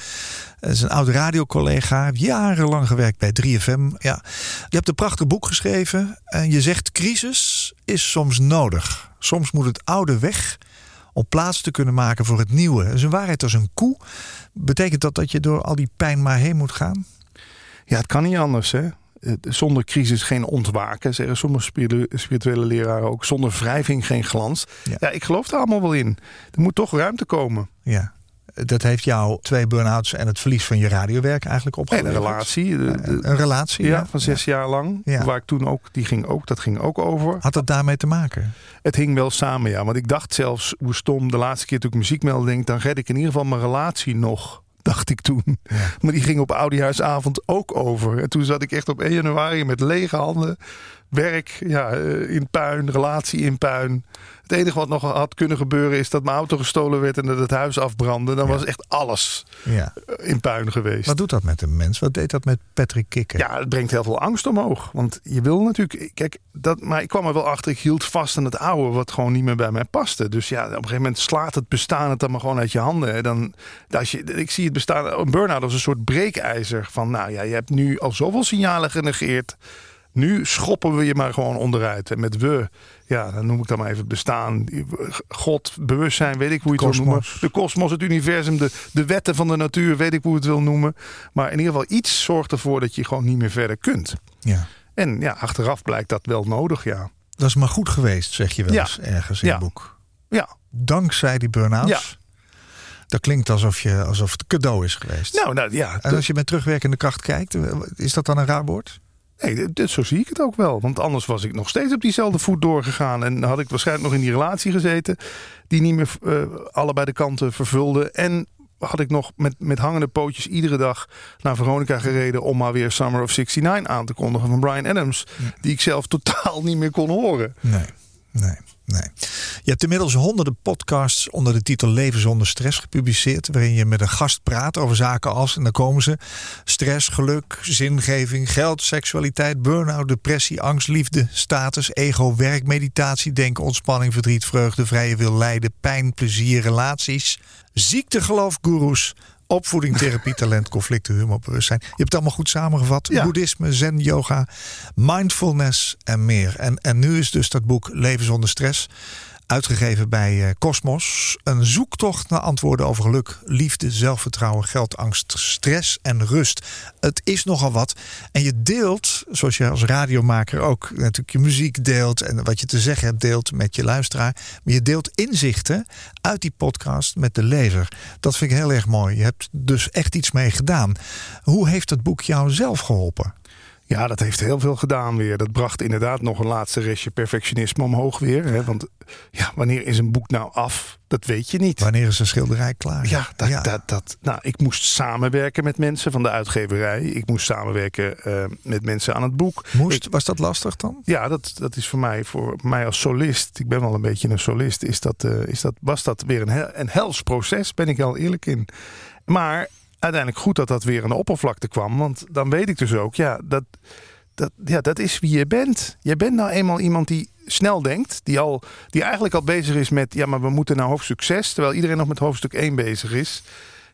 Hij is een oud radiocollega, heeft jarenlang gewerkt bij 3FM. Ja. Je hebt een prachtig boek geschreven en je zegt crisis is soms nodig. Soms moet het oude weg om plaats te kunnen maken voor het nieuwe. Dat is een waarheid als een koe. Betekent dat dat je door al die pijn maar heen moet gaan? Ja, het kan niet anders, hè. Eh, Zonder crisis geen ontwaken, zeggen sommige spiritu- spirituele leraren ook. Zonder wrijving geen glans. Ja. Ja. ik geloof er allemaal wel in. Er moet toch ruimte komen. Ja. Dat heeft jou twee burn-outs en het verlies van je radiowerk eigenlijk En opgeleverd. een relatie. de- de- Een relatie, ja, van zes jaar lang. Ja. Waar ik toen ook, die ging ook, dat ging ook over. Had het daarmee te maken? Het hing wel samen, ja. Want ik dacht zelfs, hoe stom, de laatste keer toen ik muziek meldde, denk dan red ik in ieder geval mijn relatie nog. Dacht ik toen. Maar die ging op oudejaarsavond ook over. En toen zat ik echt op 1 januari met lege handen. Werk ja, eh, in puin, relatie in puin. Het enige wat nog had kunnen gebeuren is dat mijn auto gestolen werd en dat het huis afbrandde. Dan was echt alles Ja. eh, in puin geweest. Wat doet dat met een mens? Wat deed dat met Patrick Kikker? Ja, het brengt heel veel angst omhoog. Want je wil natuurlijk. Kijk, dat, maar ik kwam er wel achter. Ik hield vast aan het oude, wat gewoon niet meer bij mij paste. Dus ja, op een gegeven moment slaat het bestaan het dan maar gewoon uit je handen. hè. Dan, als je, ik zie het bestaan, een burn-out als een soort breekijzer. Van nou ja, je hebt nu al zoveel signalen genegeerd. Nu schoppen we je maar gewoon onderuit. En met we, ja, dan noem ik dan maar even het bestaan. God, bewustzijn, weet ik hoe je het wil noemen. De kosmos, het universum, de, de wetten van de natuur, weet ik hoe je het wil noemen. Maar in ieder geval iets zorgt ervoor dat je gewoon niet meer verder kunt. Ja. En ja, achteraf blijkt dat wel nodig, ja. Dat is maar goed geweest, zeg je wel Ja. ergens in Ja. het boek. Ja, Dankzij die burn-outs Dat klinkt alsof, je, alsof het cadeau is geweest. Nou, nou ja. en als je met terugwerkende kracht kijkt, is dat dan een raar woord? Nee, dit, zo zie ik het ook wel. Want anders was ik nog steeds op diezelfde voet doorgegaan. En had ik waarschijnlijk nog in die relatie gezeten. Die niet meer eh, allebei de kanten vervulde. En had ik nog met, met hangende pootjes iedere dag naar Veronica gereden. om maar weer Summer of 69 aan te kondigen van Brian Adams. Die ik zelf totaal niet meer kon horen. Nee, nee. Nee. Je hebt inmiddels honderden podcasts onder de titel Leven zonder stress gepubliceerd. Waarin je met een gast praat over zaken als, en dan komen ze: stress, geluk, zingeving, geld, seksualiteit, burn-out, depressie, angst, liefde, status, ego, werk, meditatie, denken, ontspanning, verdriet, vreugde, vrije wil, lijden, pijn, plezier, relaties, ziekte, geloof, goeroes Opvoeding, therapie, talent, conflicten, humor, bewustzijn. Je hebt het allemaal goed samengevat. Boeddhisme, zen, yoga, mindfulness en meer. En, en nu is dus dat boek Leven zonder stress Uitgegeven bij eh, Cosmos. Een zoektocht naar antwoorden over geluk, liefde, zelfvertrouwen, geldangst, stress en rust. Het is nogal wat. En je deelt, zoals je als radiomaker ook natuurlijk je muziek deelt en wat je te zeggen hebt deelt met je luisteraar. Maar je deelt inzichten uit die podcast met de lezer. Dat vind ik heel erg mooi. Je hebt dus echt iets mee gedaan. Hoe heeft het boek jou zelf geholpen? Ja, dat heeft heel veel gedaan weer. Dat bracht inderdaad nog een laatste restje perfectionisme omhoog weer. Hè? Want ja, wanneer is een boek nou af? Dat weet je niet. Wanneer is een schilderij klaar? Ja, dat, Dat, dat, nou, ik moest samenwerken met mensen van de uitgeverij. Ik moest samenwerken uh, met mensen aan het boek. Moest, was dat lastig dan? Ja, dat, dat is voor mij, voor mij als solist. Ik ben wel een beetje een solist. Is dat, uh, is dat, was dat weer een, hel, een hels proces, ben ik al eerlijk in. Maar uiteindelijk goed dat dat weer aan de oppervlakte kwam. Want dan weet ik dus ook, ja, dat, dat, ja, dat is wie je bent. Je bent nou eenmaal iemand die snel denkt. Die, al, die eigenlijk al bezig is met, ja, maar we moeten naar hoofdstuk 6. Terwijl iedereen nog met hoofdstuk 1 bezig is.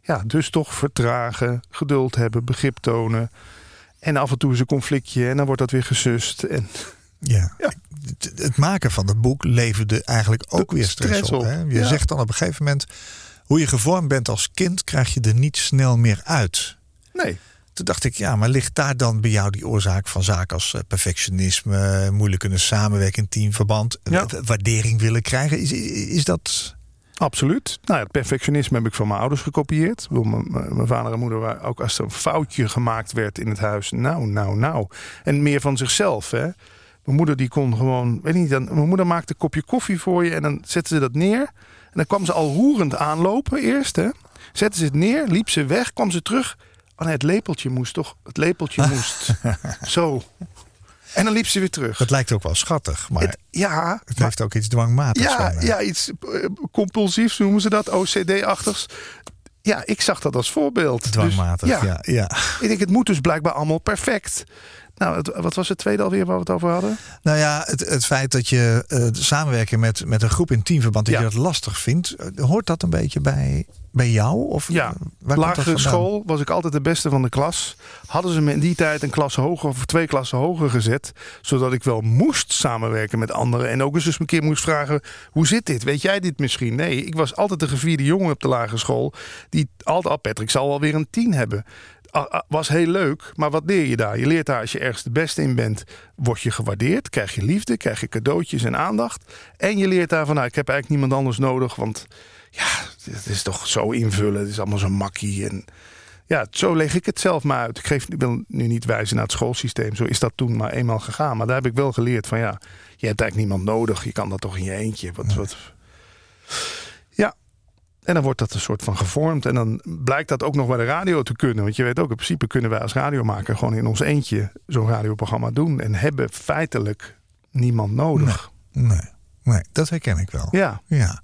Ja, dus toch vertragen, geduld hebben, begrip tonen. En af en toe is een conflictje en dan wordt dat weer gesust. En, ja. ja. Het maken van het boek leverde eigenlijk ook weer stress, op. Hè? Je zegt dan op een gegeven moment hoe je gevormd bent als kind, krijg je er niet snel meer uit. Nee. Toen dacht ik, ja, maar ligt daar dan bij jou die oorzaak van zaken als eh, perfectionisme, moeilijk kunnen samenwerken in teamverband, ja. waardering willen krijgen? Is, is dat. Absoluut. Nou, het perfectionisme heb ik van mijn ouders gekopieerd. Mijn vader en moeder waren ook als er een foutje gemaakt werd in het huis. Nou, nou, nou. En meer van zichzelf. Hè? Mijn moeder die kon gewoon, weet niet, dan, mijn moeder maakte een kopje koffie voor je en dan zette ze dat neer. En dan kwam ze al roerend aanlopen eerst. Hè. Zette ze het neer, liep ze weg, kwam ze terug. Oh nee, het lepeltje moest toch? Het lepeltje moest zo. En dan liep ze weer terug. Het lijkt ook wel schattig, maar het, ja, het heeft ook iets dwangmatigs. Ja, ja iets uh, compulsiefs noemen ze dat, OCD-achtigs. Ja, ik zag dat als voorbeeld. Dus dwangmatig, dus, ja, ja, ja. Ik denk, het moet dus blijkbaar allemaal perfect. Nou, wat was het tweede alweer waar we het over hadden? Nou ja, het, het feit dat je uh, samenwerken met, met een groep in teamverband, dat je dat lastig vindt, eh, hoort dat een beetje bij, bij jou? Of ja, waar lagere school was ik altijd de beste van de klas. Hadden ze me in die tijd een klas hoger of twee klassen hoger gezet, zodat ik wel moest samenwerken met anderen en ook eens eens een keer moest vragen: hoe zit dit? Weet jij dit misschien? Nee, ik was altijd de gevierde jongen op de lagere school die altijd, oh Patrick zal wel weer een tien hebben was heel leuk, maar wat leer je daar? Je leert daar als je ergens de beste in bent, word je gewaardeerd, krijg je liefde, krijg je cadeautjes en aandacht. En je leert daar van, nou, ik heb eigenlijk niemand anders nodig, want ja, het is toch zo invullen, het is allemaal zo makkie. En ja, zo leg ik het zelf maar uit. Ik, geef, wil nu niet wijzen naar het schoolsysteem, zo is dat toen maar eenmaal gegaan. Maar daar heb ik wel geleerd van, ja, je hebt eigenlijk niemand nodig, je kan dat toch in je eentje. Wat, wat, en dan wordt dat een soort van gevormd. En dan blijkt dat ook nog bij de radio te kunnen. Want je weet ook, in principe kunnen wij als radiomaker gewoon in ons eentje zo'n radioprogramma doen. En hebben feitelijk niemand nodig. Nee, nee, nee, dat herken ik wel. Ja. ja.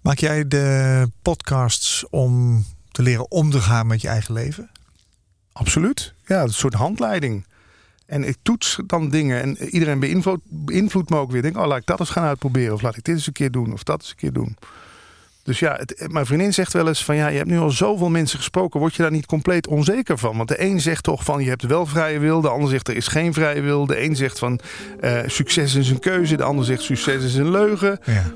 Maak jij de podcasts om te leren om te gaan met je eigen leven? Absoluut. Ja, een soort handleiding. En ik toets dan dingen en iedereen beïnvloedt, beïnvloedt me ook weer. Denk, oh, laat ik dat eens gaan uitproberen. Of laat ik dit eens een keer doen. Of dat eens een keer doen. Dus ja, het, mijn vriendin zegt wel eens van ja, je hebt nu al zoveel mensen gesproken, word je daar niet compleet onzeker van? Want de een zegt toch van je hebt wel vrije wil, de ander zegt er is geen vrije wil, de een zegt van uh, succes is een keuze, de ander zegt succes is een leugen. Ja,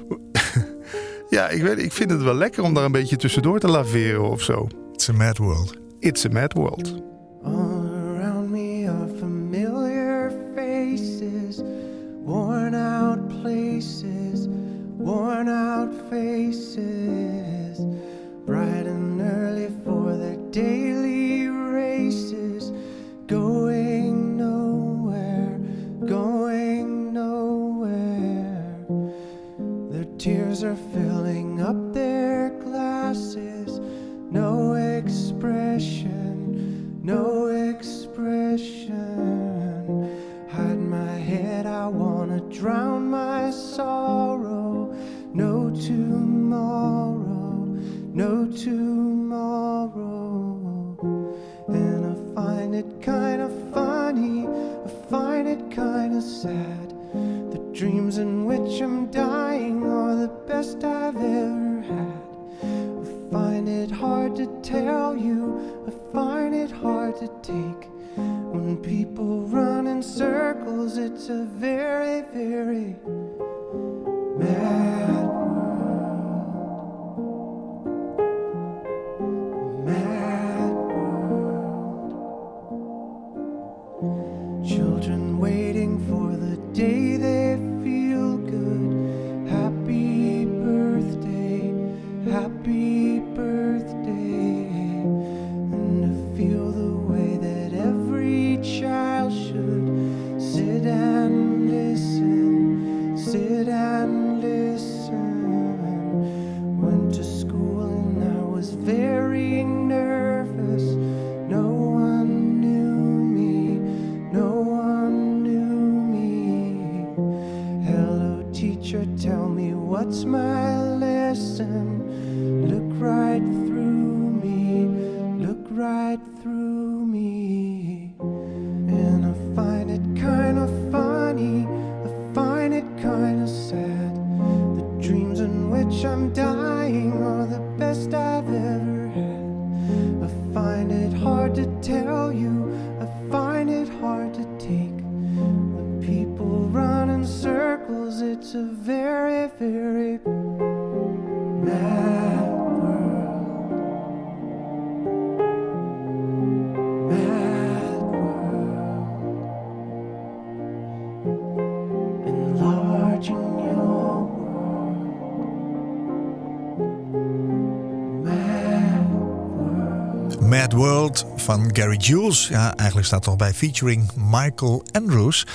ja ik, weet, ik vind het wel lekker om daar een beetje tussendoor te laveren of zo. It's a mad world. It's a mad world. All worn out faces, bright and early for their daily races, going nowhere, going nowhere. Their tears are filling up their glasses, no expression, no expression. Hide my head, I wanna drown my sorrow. Sad. The dreams in which I'm dying are the best I've ever had. I find it hard to tell you, I find it hard to take. When people run in circles, it's a very, very in which van Gary Jules. Ja, eigenlijk staat er nog bij featuring Michael Andrews.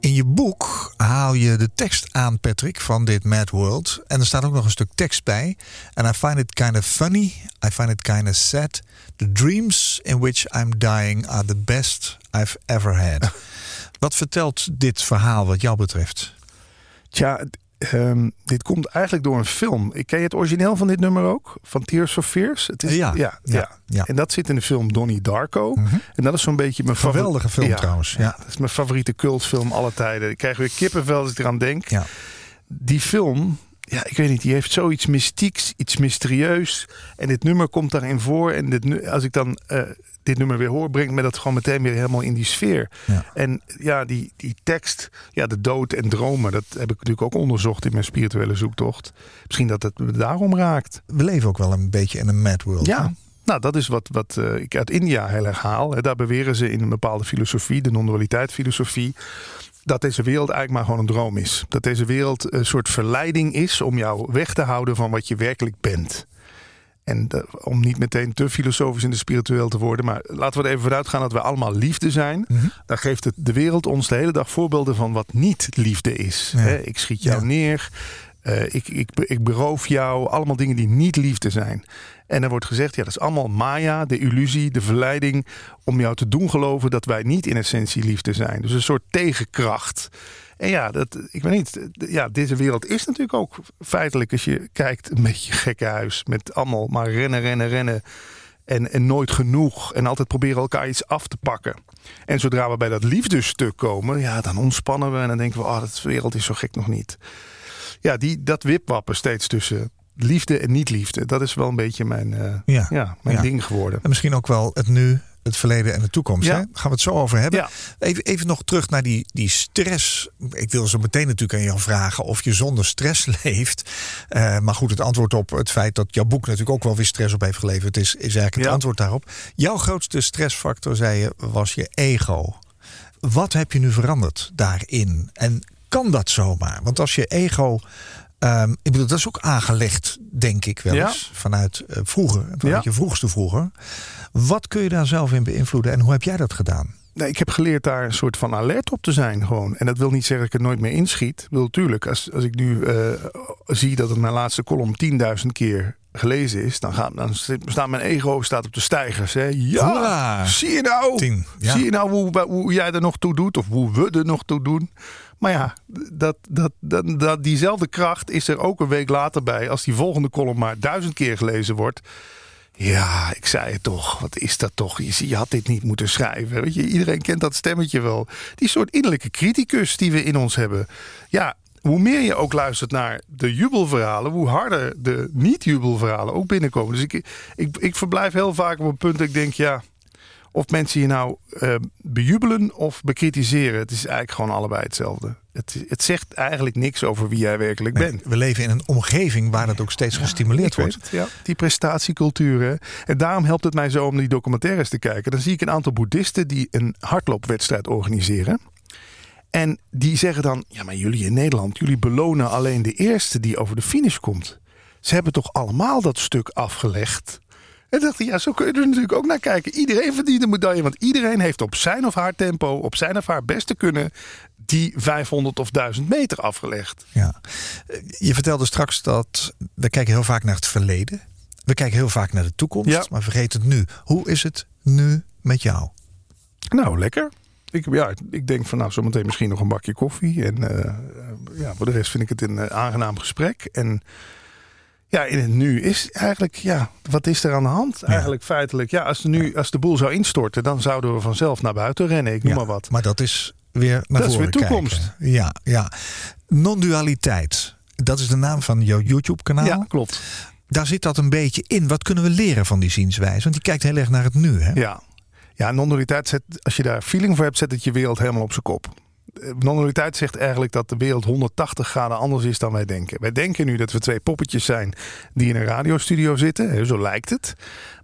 In je boek haal je de tekst aan, Patrick, van dit Mad World. En er staat ook nog een stuk tekst bij. And I find it kind of funny. I find it kind of sad. The dreams in which I'm dying are the best I've ever had. Wat vertelt dit verhaal wat jou betreft? Tja, ehm, dit komt eigenlijk door een film. Ik ken je het origineel van dit nummer ook? Van Tears for Fears? Het is, Ja, ja, ja, ja. ja. En dat zit in de film Donnie Darko. En dat is zo'n beetje mijn favori- Geweldige film trouwens. Ja. Dat is mijn favoriete cultfilm alle tijden. Ik krijg weer kippenvel als ik eraan denk. Ja. Die film, ja, ik weet niet, die heeft zoiets mystieks, iets mysterieus. En dit nummer komt daarin voor. En dit, als ik dan eh, dit nummer weer hoor, brengt me dat gewoon meteen weer helemaal in die sfeer. Ja. En ja, die, die tekst, ja, de dood en dromen, dat heb ik natuurlijk ook onderzocht in mijn spirituele zoektocht. Misschien dat het me daarom raakt. We leven ook wel een beetje in een mad world. hè? Ja. Nou, dat is wat, wat eh, ik uit India heel erg haal. Daar beweren ze in een bepaalde filosofie, de non-dualiteit filosofie, dat deze wereld eigenlijk maar gewoon een droom is. Dat deze wereld een soort verleiding is om jou weg te houden van wat je werkelijk bent. En de- om niet meteen te filosofisch en te spiritueel te worden, maar laten we er even vanuit gaan dat we allemaal liefde zijn. Mhm. Dan geeft het de wereld ons de hele dag voorbeelden van wat niet liefde is. Ja. Ik schiet jou Ja. neer, eh, ik, ik, ik beroof jou, allemaal dingen die niet liefde zijn. En er wordt gezegd, ja, dat is allemaal Maya, de illusie, de verleiding om jou te doen geloven dat wij niet in essentie liefde zijn. Dus een soort tegenkracht. En ja, dat, ik weet niet, ja, deze wereld is natuurlijk ook feitelijk, als je kijkt, een beetje gekke huis. Met allemaal maar rennen, rennen, rennen. En, en nooit genoeg. En altijd proberen elkaar iets af te pakken. En zodra we bij dat liefdesstuk komen, ja, dan ontspannen we. En dan denken we, oh, dat wereld is zo gek nog niet. Ja, die, dat wipwappen steeds tussen liefde en niet-liefde. Dat is wel een beetje mijn, eh, Ja. ja. mijn Ja. ding geworden. En misschien ook wel het nu, het verleden en de toekomst. Ja. Hè? Gaan we het zo over hebben. Even, even nog terug naar die, die stress. Ik wil zo meteen natuurlijk aan jou vragen of je zonder stress leeft. Eh, maar goed, het antwoord op het feit dat jouw boek natuurlijk ook wel weer stress op heeft geleverd, is, is eigenlijk het antwoord daarop. Jouw grootste stressfactor, zei je, was je ego. Wat heb je nu veranderd daarin? En kan dat zomaar? Want als je ego Ehm, ik bedoel, dat is ook aangelegd, denk ik wel Ja. eens. Vanuit eh, vroeger, vanuit Ja. je vroegste vroeger. Wat kun je daar zelf in beïnvloeden en hoe heb jij dat gedaan? Nee, ik heb geleerd daar een soort van alert op te zijn gewoon. En dat wil niet zeggen dat ik er nooit meer inschiet. Ik bedoel, natuurlijk, als, als ik nu eh, zie dat het mijn laatste column 10.000 keer gelezen is, dan, gaat, dan staat mijn ego staat op de stijgers. Hè? Ja, Hoera! zie je nou? Tien, ja. Zie je nou hoe, hoe jij er nog toe doet of hoe we er nog toe doen? Maar ja, dat, dat, dat, dat, diezelfde kracht is er ook een week later bij als die volgende column maar duizend keer gelezen wordt. Ja, ik zei het toch. Wat is dat toch? Je had dit niet moeten schrijven. Weet je, iedereen kent dat stemmetje wel. Die soort innerlijke criticus die we in ons hebben. Ja, hoe meer je ook luistert naar de jubelverhalen, hoe harder de niet-jubelverhalen ook binnenkomen. Dus ik, ik, ik verblijf heel vaak op een punt dat ik denk, ja, of mensen je nou eh, bejubelen of bekritiseren. Het is eigenlijk gewoon allebei hetzelfde. Het, het zegt eigenlijk niks over wie jij werkelijk Nee, bent. we leven in een omgeving waar dat ook steeds gestimuleerd wordt. het, ja. Die prestatiecultuur. hè. En daarom helpt het mij zo om die documentaires te kijken. Dan zie ik een aantal boeddhisten die een hardloopwedstrijd organiseren. En die zeggen dan: Ja, maar jullie in Nederland, jullie belonen alleen de eerste die over de finish komt. Ze hebben toch allemaal dat stuk afgelegd? En dacht ik, ja, zo kun je er natuurlijk ook naar kijken. Iedereen verdient een medaille, want iedereen heeft op zijn of haar tempo, op zijn of haar beste kunnen, die 500 of 1000 meter afgelegd. Ja. Je vertelde straks dat we kijken heel vaak naar het verleden. We kijken heel vaak naar de toekomst, Ja. maar vergeet het nu. Hoe is het nu met jou? Nou, lekker. Ik, ja, ik denk van nou, zometeen misschien nog een bakje koffie. En eh, ja, voor de rest vind ik het een eh, aangenaam gesprek. En ja, in het nu is eigenlijk, ja, wat is er aan de hand? Eigenlijk feitelijk, ja, als, nu, als de boel zou instorten, dan zouden we vanzelf naar buiten rennen. Ik noem Ja, maar wat. Maar dat is weer naar Dat is weer toekomst. kijken. Ja, ja. Non-dualiteit. Dat is de naam van jouw YouTube-kanaal. Ja, klopt. Daar zit dat een beetje in. Wat kunnen we leren van die zienswijze? Want die kijkt heel erg naar het nu. Hè? Ja, ja non-dualiteit zet, als je daar feeling voor hebt, zet het je wereld helemaal op zijn kop. Eh, Non-dualiteit zegt eigenlijk dat de wereld 180 graden anders is dan wij denken. Wij denken nu dat we twee poppetjes zijn die in een radiostudio zitten, zo lijkt het.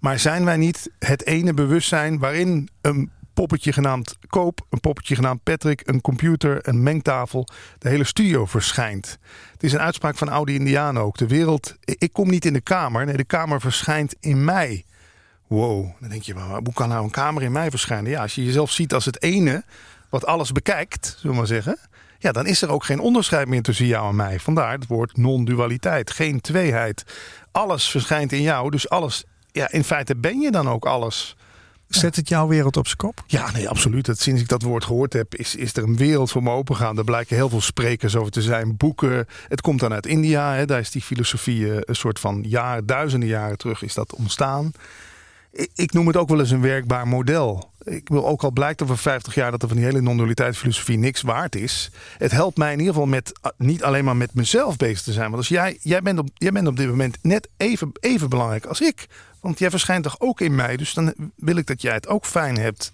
Maar zijn wij niet het ene bewustzijn waarin een poppetje genaamd Koop, een poppetje genaamd Patrick, een computer, een mengtafel, de hele studio verschijnt. Het is een uitspraak van oude Indianen ook. De wereld, ik kom niet in de kamer, nee, de kamer verschijnt in mij. Wow, dan denk je, maar hoe kan nou een kamer in mij verschijnen? Ja, als je jezelf ziet als het ene wat alles bekijkt, zullen we maar zeggen. Ja, dan is er ook geen onderscheid meer tussen jou en mij. Vandaar het woord non-dualiteit, geen tweeheid. Alles verschijnt in jou, dus alles, ja, in feite ben je dan ook alles. Zet het jouw wereld op zijn kop? Ja, nee, absoluut. Dat, sinds ik dat woord gehoord heb, is, is er een wereld voor me opengaan. Er blijken heel veel sprekers over te zijn, boeken. Het komt dan uit India. Hè. Daar is die filosofie eh, een soort van jaar, duizenden jaren terug is dat ontstaan. Ik, noem het ook wel eens een werkbaar model. Ik wil ook al blijkt over 50 jaar dat er van die hele non-dualiteitsfilosofie niks waard is. Het helpt mij in ieder geval met ah, niet alleen maar met mezelf bezig te zijn. Want als jij, jij, bent op, jij bent op dit moment net even, even belangrijk als ik. Want jij verschijnt toch ook in mij. Dus dan wil ik dat jij het ook fijn hebt.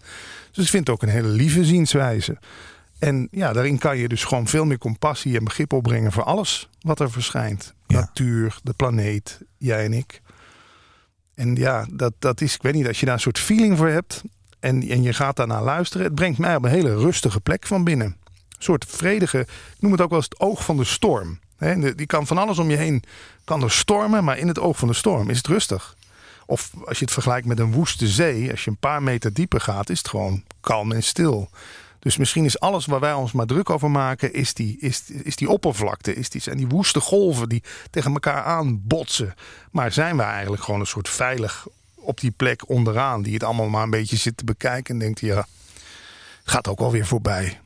Dus ik vind het ook een hele lieve zienswijze. En ja, daarin kan je dus gewoon veel meer compassie en begrip opbrengen voor alles wat er verschijnt. Ja. Natuur, de planeet, jij en ik. En ja, dat, dat is, ik weet niet, als je daar een soort feeling voor hebt en, en je gaat daarnaar luisteren, het brengt mij op een hele rustige plek van binnen. Een soort vredige, ik noem het ook wel eens het oog van de storm. Die kan van alles om je heen, kan er stormen, maar in het oog van de storm is het rustig. Of als je het vergelijkt met een woeste zee, als je een paar meter dieper gaat, is het gewoon kalm en stil. Dus misschien is alles waar wij ons maar druk over maken, is die, is, is die oppervlakte, is die, zijn die woeste golven die tegen elkaar aanbotsen. Maar zijn we eigenlijk gewoon een soort veilig op die plek onderaan, die het allemaal maar een beetje zit te bekijken en denkt, ja, gaat ook alweer voorbij.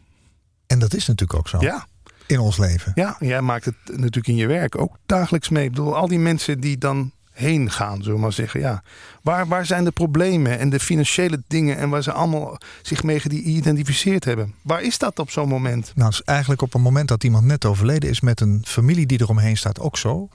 En dat is natuurlijk ook zo Ja, in ons leven. ja, jij maakt het natuurlijk in je werk ook dagelijks mee. Ik bedoel, al die mensen die dan heen gaan, zullen we maar zeggen. Ja. Waar, waar zijn de problemen en de financiële dingen en waar ze allemaal zich mee geïdentificeerd hebben? Waar is dat op zo'n moment? Nou, is eigenlijk op een moment dat iemand net overleden is met een familie die eromheen staat ook zo.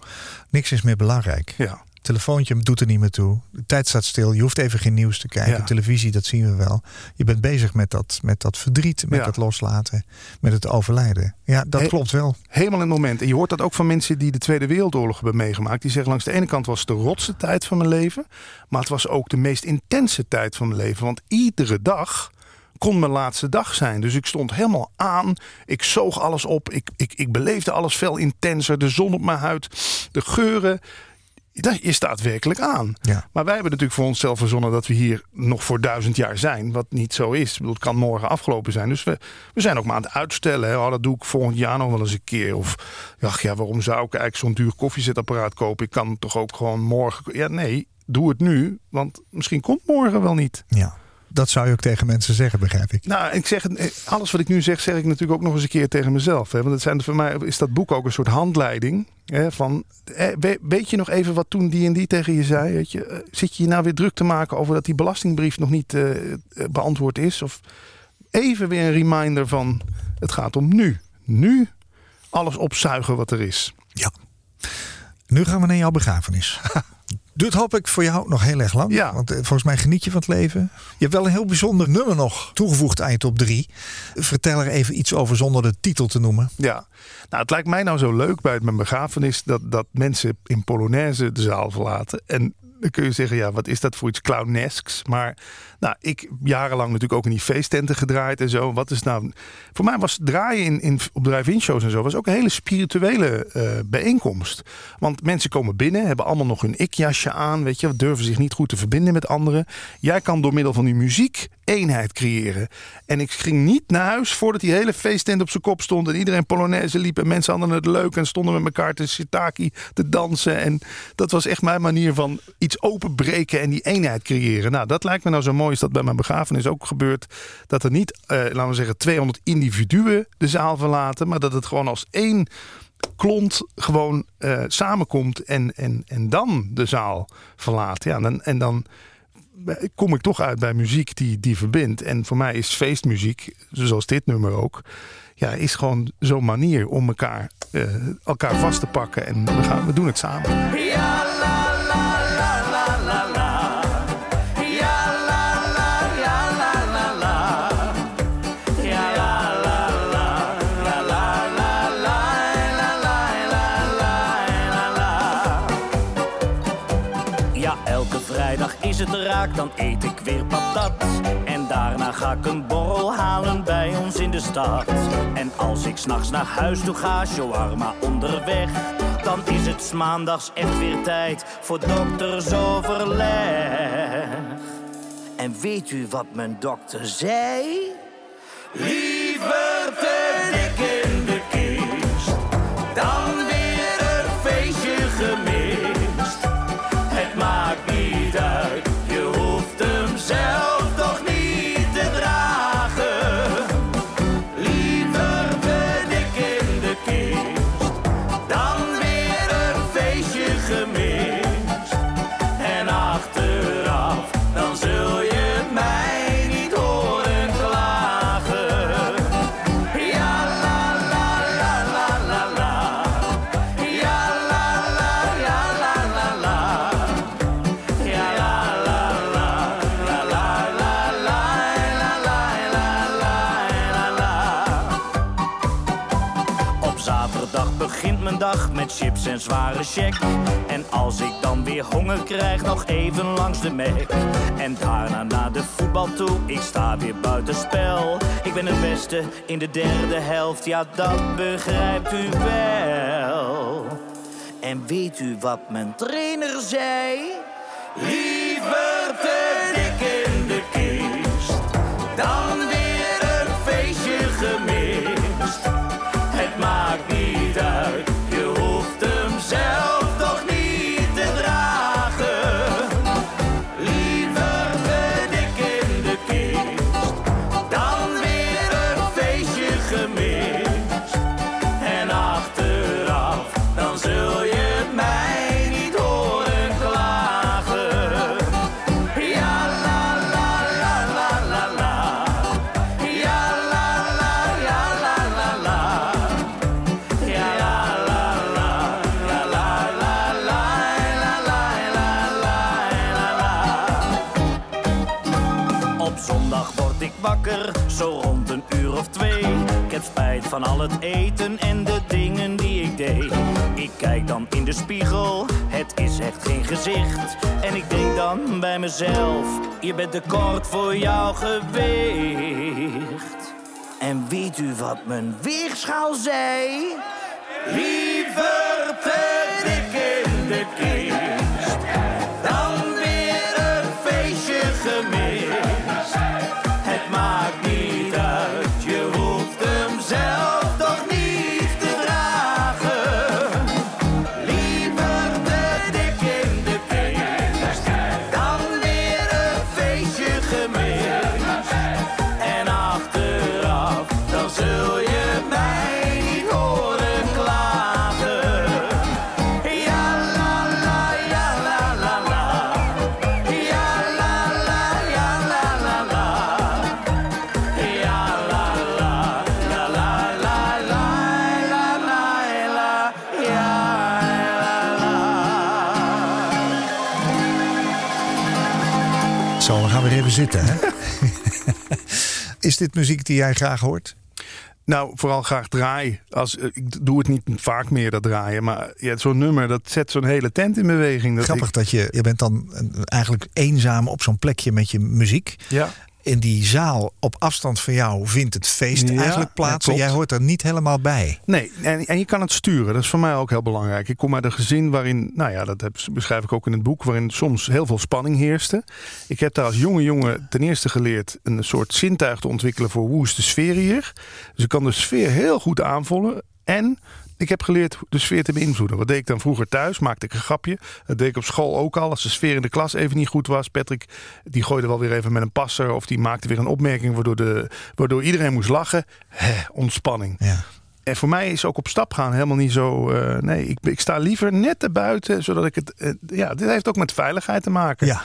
Niks is meer belangrijk. Ja, Telefoontje doet er niet meer toe. De tijd staat stil. Je hoeft even geen nieuws te kijken. Ja. Televisie, dat zien we wel. Je bent bezig met dat, met dat verdriet, met Ja. dat loslaten, met het overlijden. Ja, dat He- klopt wel. helemaal in het moment. En je hoort dat ook van mensen die de Tweede Wereldoorlog hebben meegemaakt. Die zeggen langs de ene kant was het de rotste tijd van mijn leven. Maar het was ook de meest intense tijd van mijn leven. Want iedere dag kon mijn laatste dag zijn. Dus ik stond helemaal aan. Ik zoog alles op. Ik, ik, ik beleefde alles veel intenser. De zon op mijn huid, de geuren. Dat- Je staat werkelijk aan. Ja. Maar wij hebben natuurlijk voor onszelf verzonnen dat we hier nog voor duizend jaar zijn. Wat niet zo is. Ik bedoel, het kan morgen afgelopen zijn. Dus we, we zijn ook maar aan het uitstellen. Hè. Oh, dat doe ik volgend jaar nog wel eens een keer. Of ach ja, waarom zou ik eigenlijk zo'n duur koffiezetapparaat kopen? Ik kan toch ook gewoon morgen. Ja, nee, doe het nu. Want misschien komt morgen wel niet. Ja, dat zou je ook tegen mensen zeggen, begrijp ik. Nou, ik zeg, eh, alles wat ik nu zeg, zeg ik natuurlijk ook nog eens een keer tegen mezelf. Hè? Want het zijn, voor mij is dat boek ook een soort handleiding. Hè? Van, eh, we- weet je nog even wat toen die en die tegen je zei? Weet je? Eh, Zit je je nou weer druk te maken over dat die belastingbrief nog niet beantwoord is? Of even weer een reminder van, het gaat om nu. Nu alles opzuigen wat er is. Ja. Nu gaan we naar jouw begrafenis. Dit hoop ik voor jou nog heel erg lang. Ja. Want eh, volgens mij geniet je van het leven. Je hebt wel een heel bijzonder nummer nog toegevoegd aan je top 3. Vertel er even iets over zonder de titel te noemen. Ja, nou, het lijkt mij nou zo leuk bij mijn begrafenis dat, dat mensen in Polonaise de zaal verlaten. En dan kun je zeggen, ja, wat is dat voor iets clownesks? Maar nou, ik jarenlang natuurlijk ook in die feesttenten gedraaid en zo. Wat is nou... Voor mij was draaien in, in, op drive-in shows en zo was ook een hele spirituele eh, bijeenkomst. Want mensen komen binnen, hebben allemaal nog hun ikjasje aan, weet je, durven zich niet goed te verbinden met anderen. Jij kan door middel van die muziek eenheid creëren. En ik ging niet naar huis voordat die hele feesttent op zijn kop stond en iedereen Polonaise liep en mensen hadden het leuk en stonden met elkaar te shiitake te dansen. En dat was echt mijn manier van iets openbreken en die eenheid creëren. Nou, dat lijkt me nou zo is dat bij mijn begrafenis ook gebeurt. Dat er niet, eh, laten we zeggen, 200 individuen de zaal verlaten, maar dat het gewoon als één klont gewoon eh, samenkomt en, en, en dan de zaal verlaat. Ja, en dan, en dan kom ik toch uit bij muziek die, die verbindt. En voor mij is feestmuziek, zoals dit nummer ook, ja, is gewoon zo'n manier om elkaar, eh, elkaar vast te pakken. En we, gaan, we doen het samen. Het raak, dan eet ik weer patat. En daarna ga ik een borrel halen bij ons in de stad. En als ik s'nachts naar huis toe ga, shawarma onderweg. Dan is het maandags echt weer tijd voor doktersoverleg. En weet u wat mijn dokter zei? Liever te met chips en zware check. En als ik dan weer honger krijg, nog even langs de Mac. En daarna naar de voetbal toe, ik sta weer buitenspel. Ik ben het beste in de derde helft, ja dat begrijpt u wel. En weet u wat mijn trainer zei? Zo rond een uur of twee. Ik heb spijt van al het eten en de dingen die ik deed. Ik kijk dan in de spiegel, het is echt geen gezicht. En ik denk dan bij mezelf, je bent te kort voor jouw gewicht. En weet u wat mijn weegschaal zei? Liever zitten. Hè? Is dit muziek die jij graag hoort? Nou, vooral graag draaien. Als, eh, ik doe het niet vaak meer, dat draaien. Maar ja, zo'n nummer, dat zet zo'n hele tent in beweging. Dat Grappig ik- dat je, je bent dan eh, eigenlijk eenzaam op zo'n plekje met je muziek. ja. In die zaal op afstand van jou vindt het feest Ja, eigenlijk ja, plaats. en klopt. jij hoort er niet helemaal bij. Nee, en, en je kan het sturen. Dat is voor mij ook heel belangrijk. Ik kom uit een gezin waarin, nou ja, dat heb, beschrijf ik ook in het boek, waarin soms heel veel spanning heerste. Ik heb daar als jonge jongen ten eerste geleerd een soort zintuig te ontwikkelen voor hoe is de sfeer hier. Dus ik kan de sfeer heel goed aanvoelen. En ik heb geleerd de sfeer te beïnvloeden. Wat deed ik dan vroeger thuis? Maakte ik een grapje. Dat deed ik op school ook al. Als de sfeer in de klas even niet goed was. Patrick die gooide wel weer even met een passer. Of die maakte weer een opmerking waardoor, de, waardoor iedereen moest lachen. Ontspanning. Ja. En voor mij is ook op stap gaan helemaal niet zo. eh, nee, ik, ik sta liever net erbuiten, zodat ik het. eh, ja, dit heeft ook met veiligheid te maken. ja,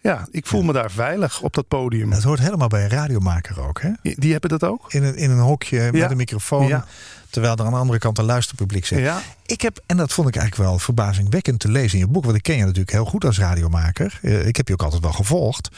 Ja, ik voel me daar veilig op dat podium. dat hoort helemaal bij een radiomaker ook. Hè? Die hebben dat ook? In, een, in een hokje Ja. met een microfoon. Ja. Terwijl er aan de andere kant een luisterpubliek zit. Ja. Ik heb, en dat vond ik eigenlijk wel verbazingwekkend te lezen in je boek. Want ik ken je natuurlijk heel goed als radiomaker. Eh, Ik heb je ook altijd wel gevolgd.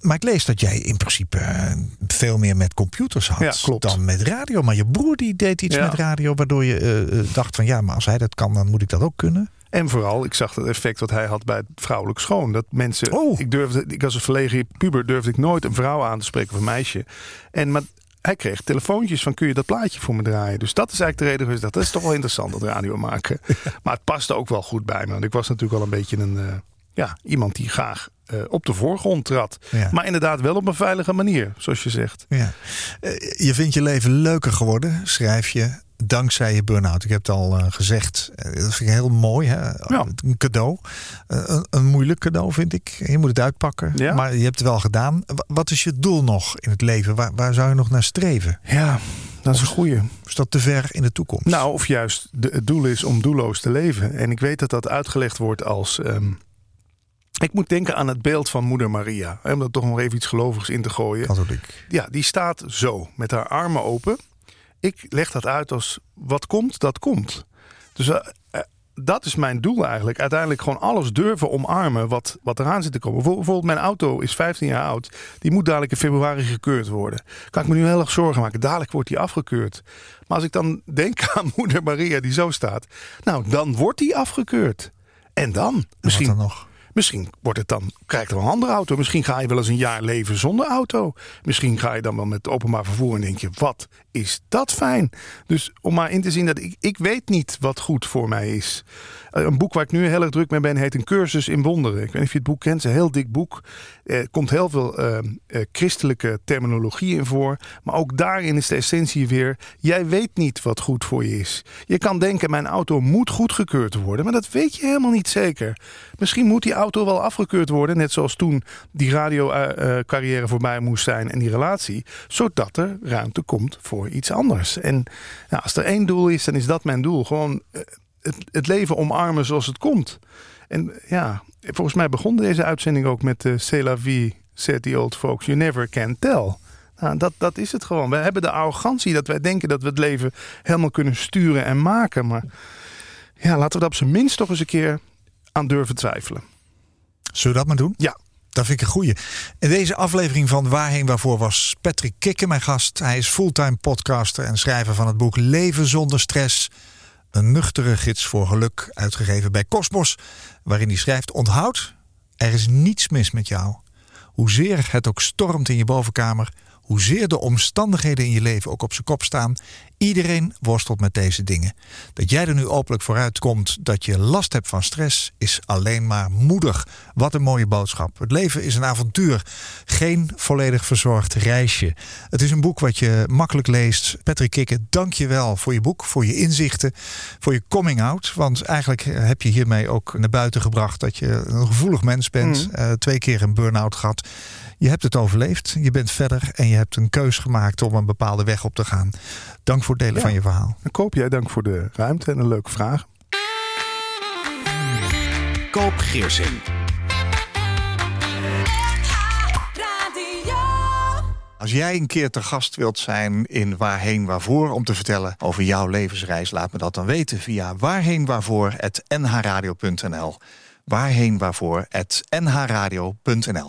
Maar ik lees dat jij in principe eh, veel meer met computers had Ja, dan met radio. Maar je broer die deed iets Ja. met radio. Waardoor je eh, dacht van ja, maar als hij dat kan, dan moet ik dat ook kunnen. En vooral, ik zag het effect wat hij had bij het vrouwelijk schoon. Dat mensen. Oh. Ik durfde, ik als een verlegen puber durfde ik nooit een vrouw aan te spreken of een meisje. En maar hij kreeg telefoontjes van kun je dat plaatje voor me draaien. Dus dat is eigenlijk de reden dat dat is toch wel interessant dat radio maken. Maar het paste ook wel goed bij me. Want ik was natuurlijk al een beetje een eh, ja, iemand die graag eh, op de voorgrond trad. Ja. Maar inderdaad wel op een veilige manier, zoals je zegt. Ja. Eh, Je vindt je leven leuker geworden, schrijf je, dankzij je burn-out. Ik heb het al eh, gezegd. Eh, Dat vind ik heel mooi. Hè? Een cadeau. Eh, een, een moeilijk cadeau, vind ik. Je moet het uitpakken. Ja. Maar je hebt het wel gedaan. Wa- Wat is je doel nog in het leven? Waar, waar zou je nog naar streven? Ja, dat is een goeie. Is dat te ver in de toekomst? Nou, of juist de, het doel is om doelloos te leven. En ik weet dat dat uitgelegd wordt als. ehm, ik moet denken aan het beeld van Moeder Maria. Hè, Om er toch nog even iets gelovigs in te gooien. Katholiek. Ja, die staat zo, met haar armen open. Ik leg dat uit als wat komt, dat komt. Dus eh, eh, dat is mijn doel eigenlijk. Uiteindelijk gewoon alles durven omarmen wat, wat eraan zit te komen. Bijvoorbeeld mijn auto is 15 jaar oud. Die moet dadelijk in februari gekeurd worden. Kan ik me nu heel erg zorgen maken. Dadelijk wordt die afgekeurd. Maar als ik dan denk aan moeder Maria die zo staat. Nou, dan wordt die afgekeurd. En dan? Misschien Misschien dan nog. Misschien wordt het dan, krijg je er een andere auto. Misschien ga je wel eens een jaar leven zonder auto. Misschien ga je dan wel met openbaar vervoer en denk je, wat is dat fijn. Dus om maar in te zien dat ik, ik weet niet wat goed voor mij is. Eh, Een boek waar ik nu heel erg druk mee ben, heet Een cursus in wonderen. Ik weet niet of je het boek kent, het is een heel dik boek. Er komt heel veel eh, eh, christelijke terminologie in voor. Maar ook daarin is de essentie weer, jij weet niet wat goed voor je is. Je kan denken, mijn auto moet goedgekeurd worden. Maar dat weet je helemaal niet zeker. Misschien moet die auto wel afgekeurd worden. Net zoals toen die radiocarrière voorbij moest zijn en die relatie. Zodat er ruimte komt voor iets anders. En nou, als er één doel is, dan is dat mijn doel. Gewoon eh, het, het leven omarmen zoals het komt. En ja, volgens mij begon deze uitzending ook met uh, C'est la vie, said the old folks. You never can tell. Nou, dat, dat is het gewoon. We hebben de arrogantie dat wij denken dat we het leven helemaal kunnen sturen en maken. Maar ja, laten we dat op zijn minst toch eens een keer aan durven twijfelen. Zullen we dat maar doen? Ja. Dat vind ik een goeie. In deze aflevering van Waarheen Waarvoor was Patrick Kikken mijn gast. Hij is fulltime podcaster en schrijver van het boek Leven zonder stress. Een nuchtere gids voor geluk, uitgegeven bij Cosmos. Waarin hij schrijft, onthoud, er is niets mis met jou. Hoezeer het ook stormt in je bovenkamer, hoezeer de omstandigheden in je leven ook op zijn kop staan, iedereen worstelt met deze dingen. Dat jij er nu openlijk vooruit komt dat je last hebt van stress, is alleen maar moedig. Wat een mooie boodschap. Het leven is een avontuur, geen volledig verzorgd reisje. Het is een boek wat je makkelijk leest. Patrick Kikke, dank je wel voor je boek, voor je inzichten, voor je coming out. Want eigenlijk heb je hiermee ook naar buiten gebracht dat je een gevoelig mens bent. Mm. Eh, twee keer een burn-out gehad. Je hebt het overleefd, je bent verder en je hebt een keus gemaakt om een bepaalde weg op te gaan. Dank voor het delen Ja. van je verhaal. Dan koop jij dank voor de ruimte en een leuke vraag. Koop Geersing. Als jij een keer te gast wilt zijn in Waarheen Waarvoor om te vertellen over jouw levensreis, laat me dat dan weten via waarheenwaarvoor.nhradio.nl. Waarheenwaarvoor.nhradio.nl.